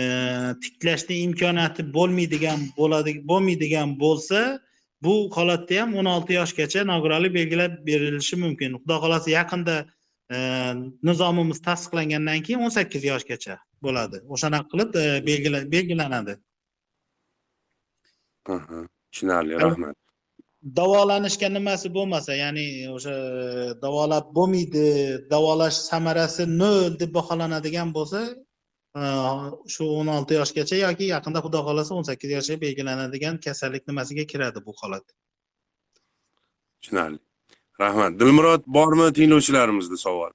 tiklashni imkoniyati bo'lmaydigan bo'ladi bo'lmaydigan bo'lsa bu holatda ham o'n olti yoshgacha nogironlik belgilab berilishi mumkin. Xudo xohlasa yaqinda nizomimiz tasdiqlangandan keyin o'n sakkiz yoshgacha bo'ladi. O'shanaqa qilib belgila- belgilanadi tushunarli rahmat. davolanishga nimasi bo'lmasa ya'ni o'sha davolab bo'lmaydi davolash samarasi nol deb baholanadigan bo'lsa e, shu o'n olti yoshgacha yoki yaqinda xudo xohlasa o'n sakkiz yoshga belgilanadigan kasallik nimasiga kiradi bu holat? Tushunarli. Rahmat. Dilmurod bormi tinglovchilarimizda savol?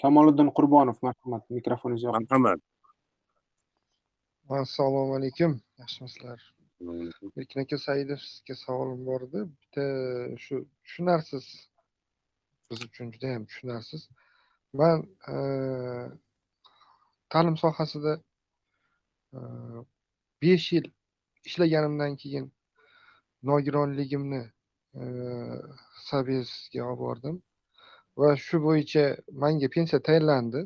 Kamoliddin qurbonov marhamat. Mikrofoningiz yoqib marhamat. Assalomu alaykum. Yaxshimisizlar erkin aka saidov sizga savolim bor edi bitta shu tushunarsiz biz uchun juda yam tushunarsiz man ta'lim sohasida besh yil ishlaganimdan keyin nogironligimni eh, olib bordim va shu bo'yicha manga pensiya tayinlandi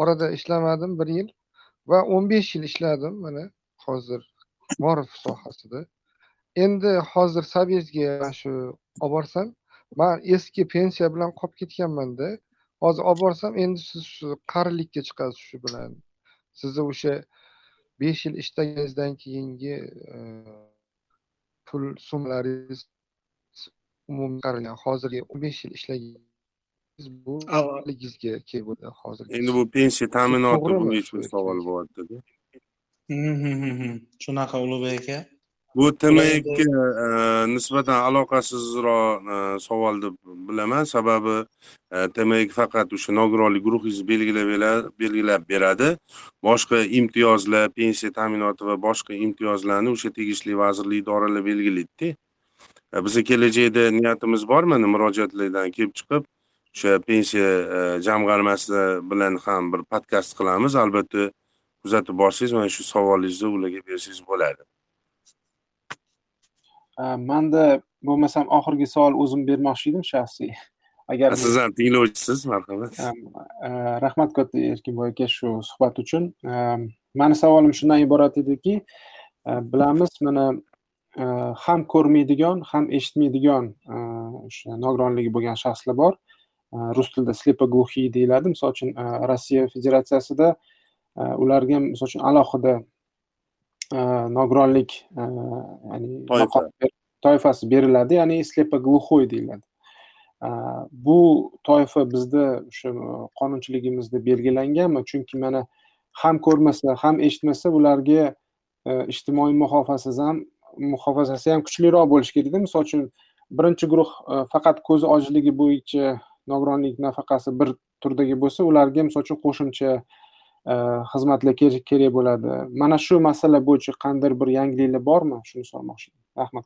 orada ishlamadim bir yil va o'n besh yil ishladim mana hozir morif sohasida. Endi hozir sabiyezga shu olib borsam man eski pensiya bilan qolib ketganmanda hozir olib borsam endi siz shu qarilikka chiqasiz shu bilan. Sizni o'sha besh yil ishlaganingizdan keyingi eh, pul summalaringiz umumiy qaralgan hozirgi o'n besh yil ishlagan bu kelib hozir endi bu pensiya ta'minoti bo'yicha savol bo'lyaptida shunaqa ulug'bek aka. Bu tmga nisbatan aloqasizroq e, savol deb bilaman. Sababi e, tmg faqat o'sha nogironlik guruhingizni belgilab belgilab beradi. Boshqa imtiyozlar pensiya ta'minoti va boshqa imtiyozlarni o'sha tegishli vazirlik idoralar belgilaydida E, biza kelajakda niyatimiz bor mana murojaatlardan kelib chiqib o'sha pensiya e, jamg'armasi bilan ham bir podkast qilamiz. Albatta kuzatib borsangiz mana shu savolingizni ularga bersangiz bo'ladi manda bo'lmasam oxirgi savol o'zim bermoqchi edim shaxsiy. Agar siz ham tinglovchisiz marhamat. Am, rahmat katta erkinboy aka shu suhbat uchun. Mani savolim shundan iborat ediki bilamiz mana ham ko'rmaydigan ham eshitmaydigan o'sha nogironligi bo'lgan shaxslar bor. Rus tilida slepoglухий deyiladi. Misol uchun rossiya federatsiyasida ularga misol uchun alohida e, nogironlik e, ya'ni toifasi. beriladi ya'ni slepoglухой deyiladi. A, bu toifa bizda o'sha qonunchiligimizda belgilanganmi? Chunki mana ham ko'rmasa ham eshitmasa ularga ijtimoiy muhofazasi ham muhofazasi ham kuchliroq bo'lishi kerakda misol uchun birinchi guruh faqat ko'zi ojizligi bo'yicha nogironlik nafaqasi bir turdagi bo'lsa ularga misol uchun qo'shimcha Э, xizmatlar kerak bo'ladi. Mana shu masala bo'yicha qandaydir bir yangiliklar bormi? Shuni so'ramoqchi edim. Rahmat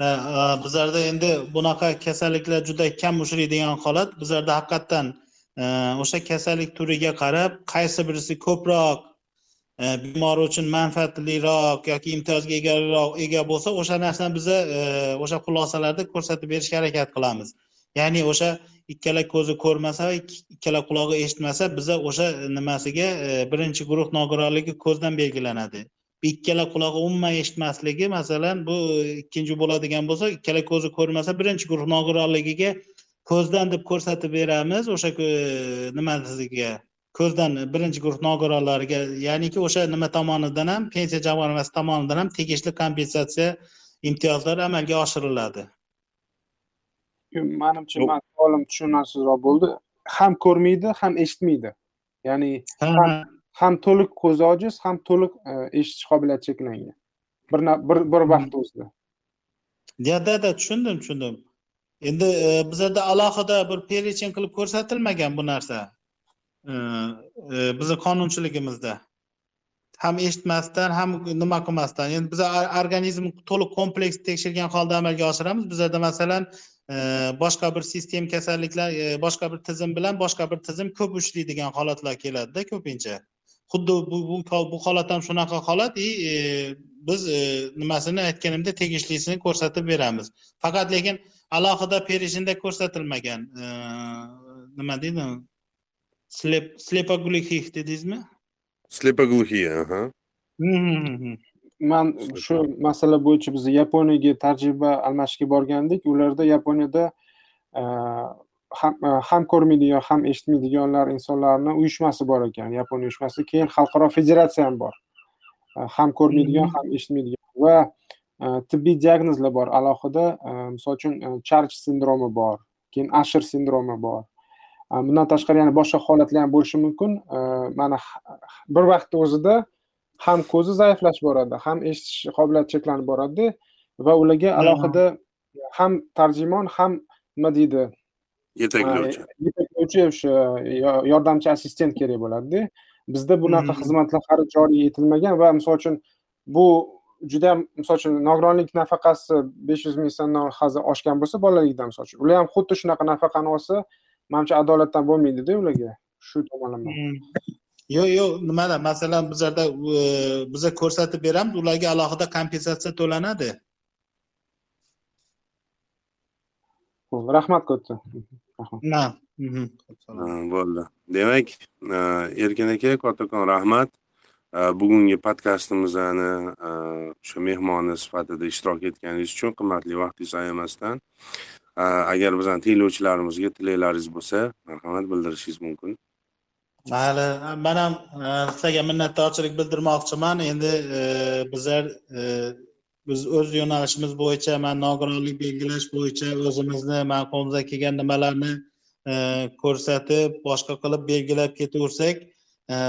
[CLEARS THROAT] bizlarda endi bunaqa kasalliklar juda kam uchraydigan holat. Bizlarda haqiqatdan e, o'sha kasallik turiga qarab qaysi birisi ko'proq e, bemor uchun manfaatliroq yoki imtiyozga egaroq ega bo'lsa o'sha narsani biza e, o'sha xulosalarda ko'rsatib berishga harakat qilamiz. Ya'ni o'sha ikkala ko'zi ko'rmasa ikkala qulog'i eshitmasa biza o'sha nimasiga e, birinchi guruh nogironligi ko'zdan belgilanadi. Ikkala qulog'i umuman eshitmasligi masalan bu ikkinchi bo'ladigan bo'lsa ikkala ko'zi ko'rmasa birinchi guruh nogironligiga ko'zdan deb ko'rsatib beramiz o'sha e, nimasiga ko'zdan birinchi guruh nogironlariga. Ya'niki o'sha nima tomonidan ham pensiya jamg'armasi tomonidan ham tegishli kompensatsiya imtiyozlari amalga oshiriladi. Manimcha man savolim tushunarsizroq bo'ldi. Ham ko'rmaydi ham eshitmaydi. Ya'ni ham to'liq ko'zi ojiz ham to'liq e, eshitish qobiliyati cheklangan. Bir bir bir vaqt o'zida. Да да да tushundim tushundim. Endi e, bizada alohida bir перечень qilib ko'rsatilmagan bu narsa. E, bizni qonunchiligimizda. Ham eshitmasdan ham nima qilmasdan. Endi biza organizm to'liq kompleks tekshirgan holda amalga oshiramiz. Bizada masalan boshqa bir sistem kasalliklar boshqa bir tizim bilan boshqa bir tizim ko'p uchraydigan holatlar keladida ko'pincha. Xuddi bu bu bu holat ham shunaqa holat и e, biz e, nimasini aytganimda tegishlisini ko'rsatib beramiz. Faqat lekin alohida переченьda ko'rsatilmagan e, nima deydi? Slep slepoglухих dedingizmi slepoglухие aha man shu masala bo'yicha biz yaponiyaga tajriba almashishga borgandik. Ularda yaponiyada ham e, ham ko'rmaydigan ham eshitmaydiganlar insonlarni uyushmasi bor ekan. Yaponiya uyushmasi keyin xalqaro federatsiya ham bor. E, ham ko'rmaydigan ham eshitmaydigan va e, tibbiy diagnozlar bor. Alohida misol uchun charch sindromi bor keyin ashir sindromi bor. Bundan tashqari yana boshqa holatlar ham bo'lishi mumkin. Mana bir vaqtni o'zida ham ko'zi zaiflashib boradi ham eshitish qobiliyati cheklanib boradi va ularga alohida ham tarjimon ham nima deydi? Yetaklovchi. Yetaklovchi o'sha yordamchi assistent kerak bo'ladida bizda bunaqa xizmatlar hali joriy etilmagan va misol uchun bu juda misol uchun nogironlik nafaqasi besh yuz ming so'mdan hozir oshgan bo'lsa bolalikdan misol uchun. Ular ham xuddi shunaqa nafaqani olsa manimcha adolatdan bo'lmaydida ularga shu tomonlama yo'q yo'q nimada masalan bizlarda biza ko'rsatib beramiz ularga alohida kompensatsiya to'lanadi. Rahmat katta bo'ldi. Demak erkin aka kattakon rahmat. Bugungi podkastimizni o'sha mehmoni sifatida ishtirok etganingiz uchun qimmatli vaqtingizni ayamasdan agar bizani tinglovchilarimizga tilaklaringiz bo'lsa marhamat bildirishingiz mumkin mayli man ham e, sizlarga minnatdorchilik bildirmoqchiman. Endi e, bizlar e, biz o'z yo'nalishimiz bo'yicha man nogironlik belgilash bo'yicha o'zimizni man qo'limizdan kelgan nimalarni ko'rsatib boshqa qilib belgilab ketaversak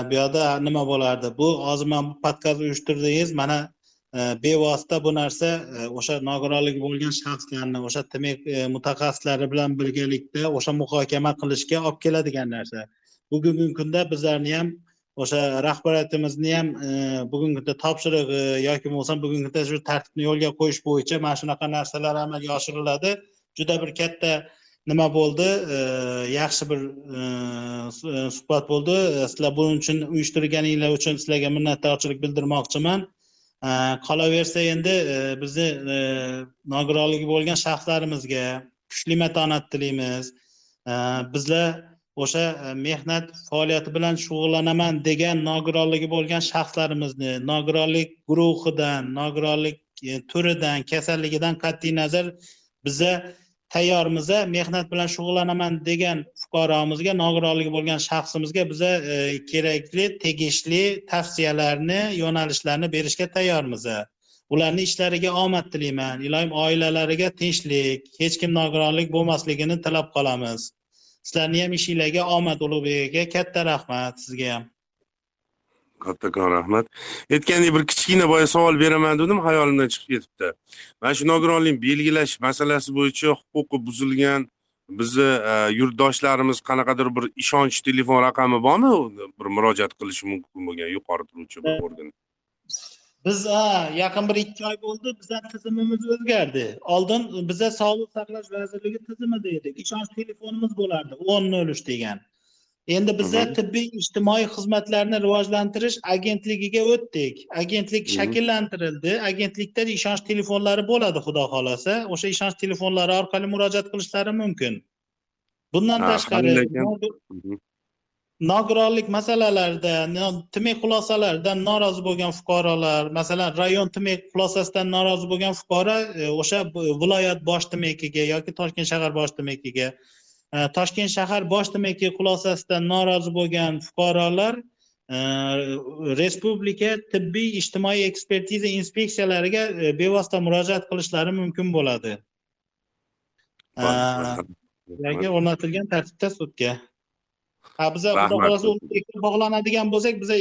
bu yoqda nima bo'lardi? Bu hozir man bu podkast uyushtirdingiz mana bevosita bu narsa o'sha nogironligi bo'lgan shaxslarni o'sha tmek mutaxassislari bilan birgalikda o'sha muhokama qilishga olib keladigan narsa. Bugungi kunda bizlarni ham o'sha rahbariyatimizni ham e, bugungi kunda topshirig'i e, yoki bo'lmasam bugungi kunda shu tartibni yo'lga qo'yish bo'yicha mana shunaqa narsalar amalga oshiriladi. Juda bir katta nima bo'ldi? E, yaxshi bir suhbat bo'ldi. Sizlar buning uchun uyushtirganinglar uchun sizlarga minnatdorchilik bildirmoqchiman. Qolaversa endi bizni nogironligi bo'lgan shaxslarimizga kuchli matonat tilaymiz bizlar o'sha e, mehnat faoliyati bilan shug'ullanaman degan nogironligi bo'lgan shaxslarimizni nogironlik guruhidan nogironlik e, turidan kasalligidan qat'iy nazar biza tayyormiz mehnat bilan shug'ullanaman degan fuqaromizga nogironligi bo'lgan shaxsimizga biza e, kerakli tegishli tavsiyalarni yo'nalishlarni berishga tayyormiz ularni ishlariga omad tilayman. Iloyim oilalariga tinchlik hech kim nogironlik bo'lmasligini tilab qolamiz. Sizlarni ham ishinglarga omad ulug'bek aka katta rahmat sizga ham. Kattakon rahmat. Aytgandek bir kichkina boya savol beraman dedim hayolimdan chiqib ketibdi. Mana shu nogironlik belgilash masalasi bo'yicha huquqi buzilgan bizni e, yurtdoshlarimiz qanaqadir bir ishonch telefon raqami bormi? Bir murojaat qilishi mumkin bo'lgan yuqori turuvchi organ biz ha yaqin bir ikki oy bo'ldi bizani tizimimiz o'zgardi. Oldin biza sog'liqni saqlash vazirligi tizimida edik. Ishonch telefonimiz bo'lardi o'n nol uch degan. Endi biza tibbiy ijtimoiy xizmatlarni rivojlantirish agentligiga o'tdik. Agentlik shakllantirildi. Agentlikda ishonch telefonlari bo'ladi xudo xohlasa. O'sha ishonch telefonlari orqali murojaat qilishlari mumkin. Bundan tashqari nogironlik masalalarida tmek xulosalaridan norozi bo'lgan fuqarolar masalan rayon tmek xulosasidan norozi bo'lgan fuqaro e, o'sha viloyat bosh tmekiga yoki toshkent shahar bosh tmekiga e, toshkent shahar bosh tmeki xulosasidan norozi bo'lgan fuqarolar e, respublika tibbiy ijtimoiy ekspertiza inspeksiyalariga bevosita murojaat qilishlari mumkin bo'ladi. O'rnatilgan tartibda sudga ha biza xudo xohlasa bog'lanadigan bo'lsak biza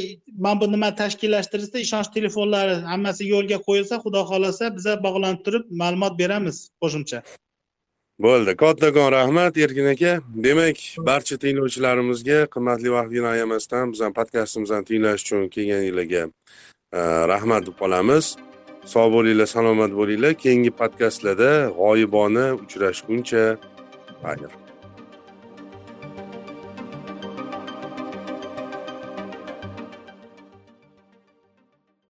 mana bu nima tashkillashtirilsa ishonch telefonlari hammasi yo'lga qo'yilsa xudo xohlasa biza bog'lanib turib ma'lumot beramiz qo'shimcha. Bo'ldi. Kattakon rahmat erkin aka. Demak barcha tinglovchilarimizga qimmatli vaqtini ayamasdan bizani podkastimizni tinglash uchun kelganinglarga e, rahmat deb qolamiz. Sog' bo'linglar salomat bo'linglar. Keyingi podkastlarda g'oyibona uchrashguncha xayr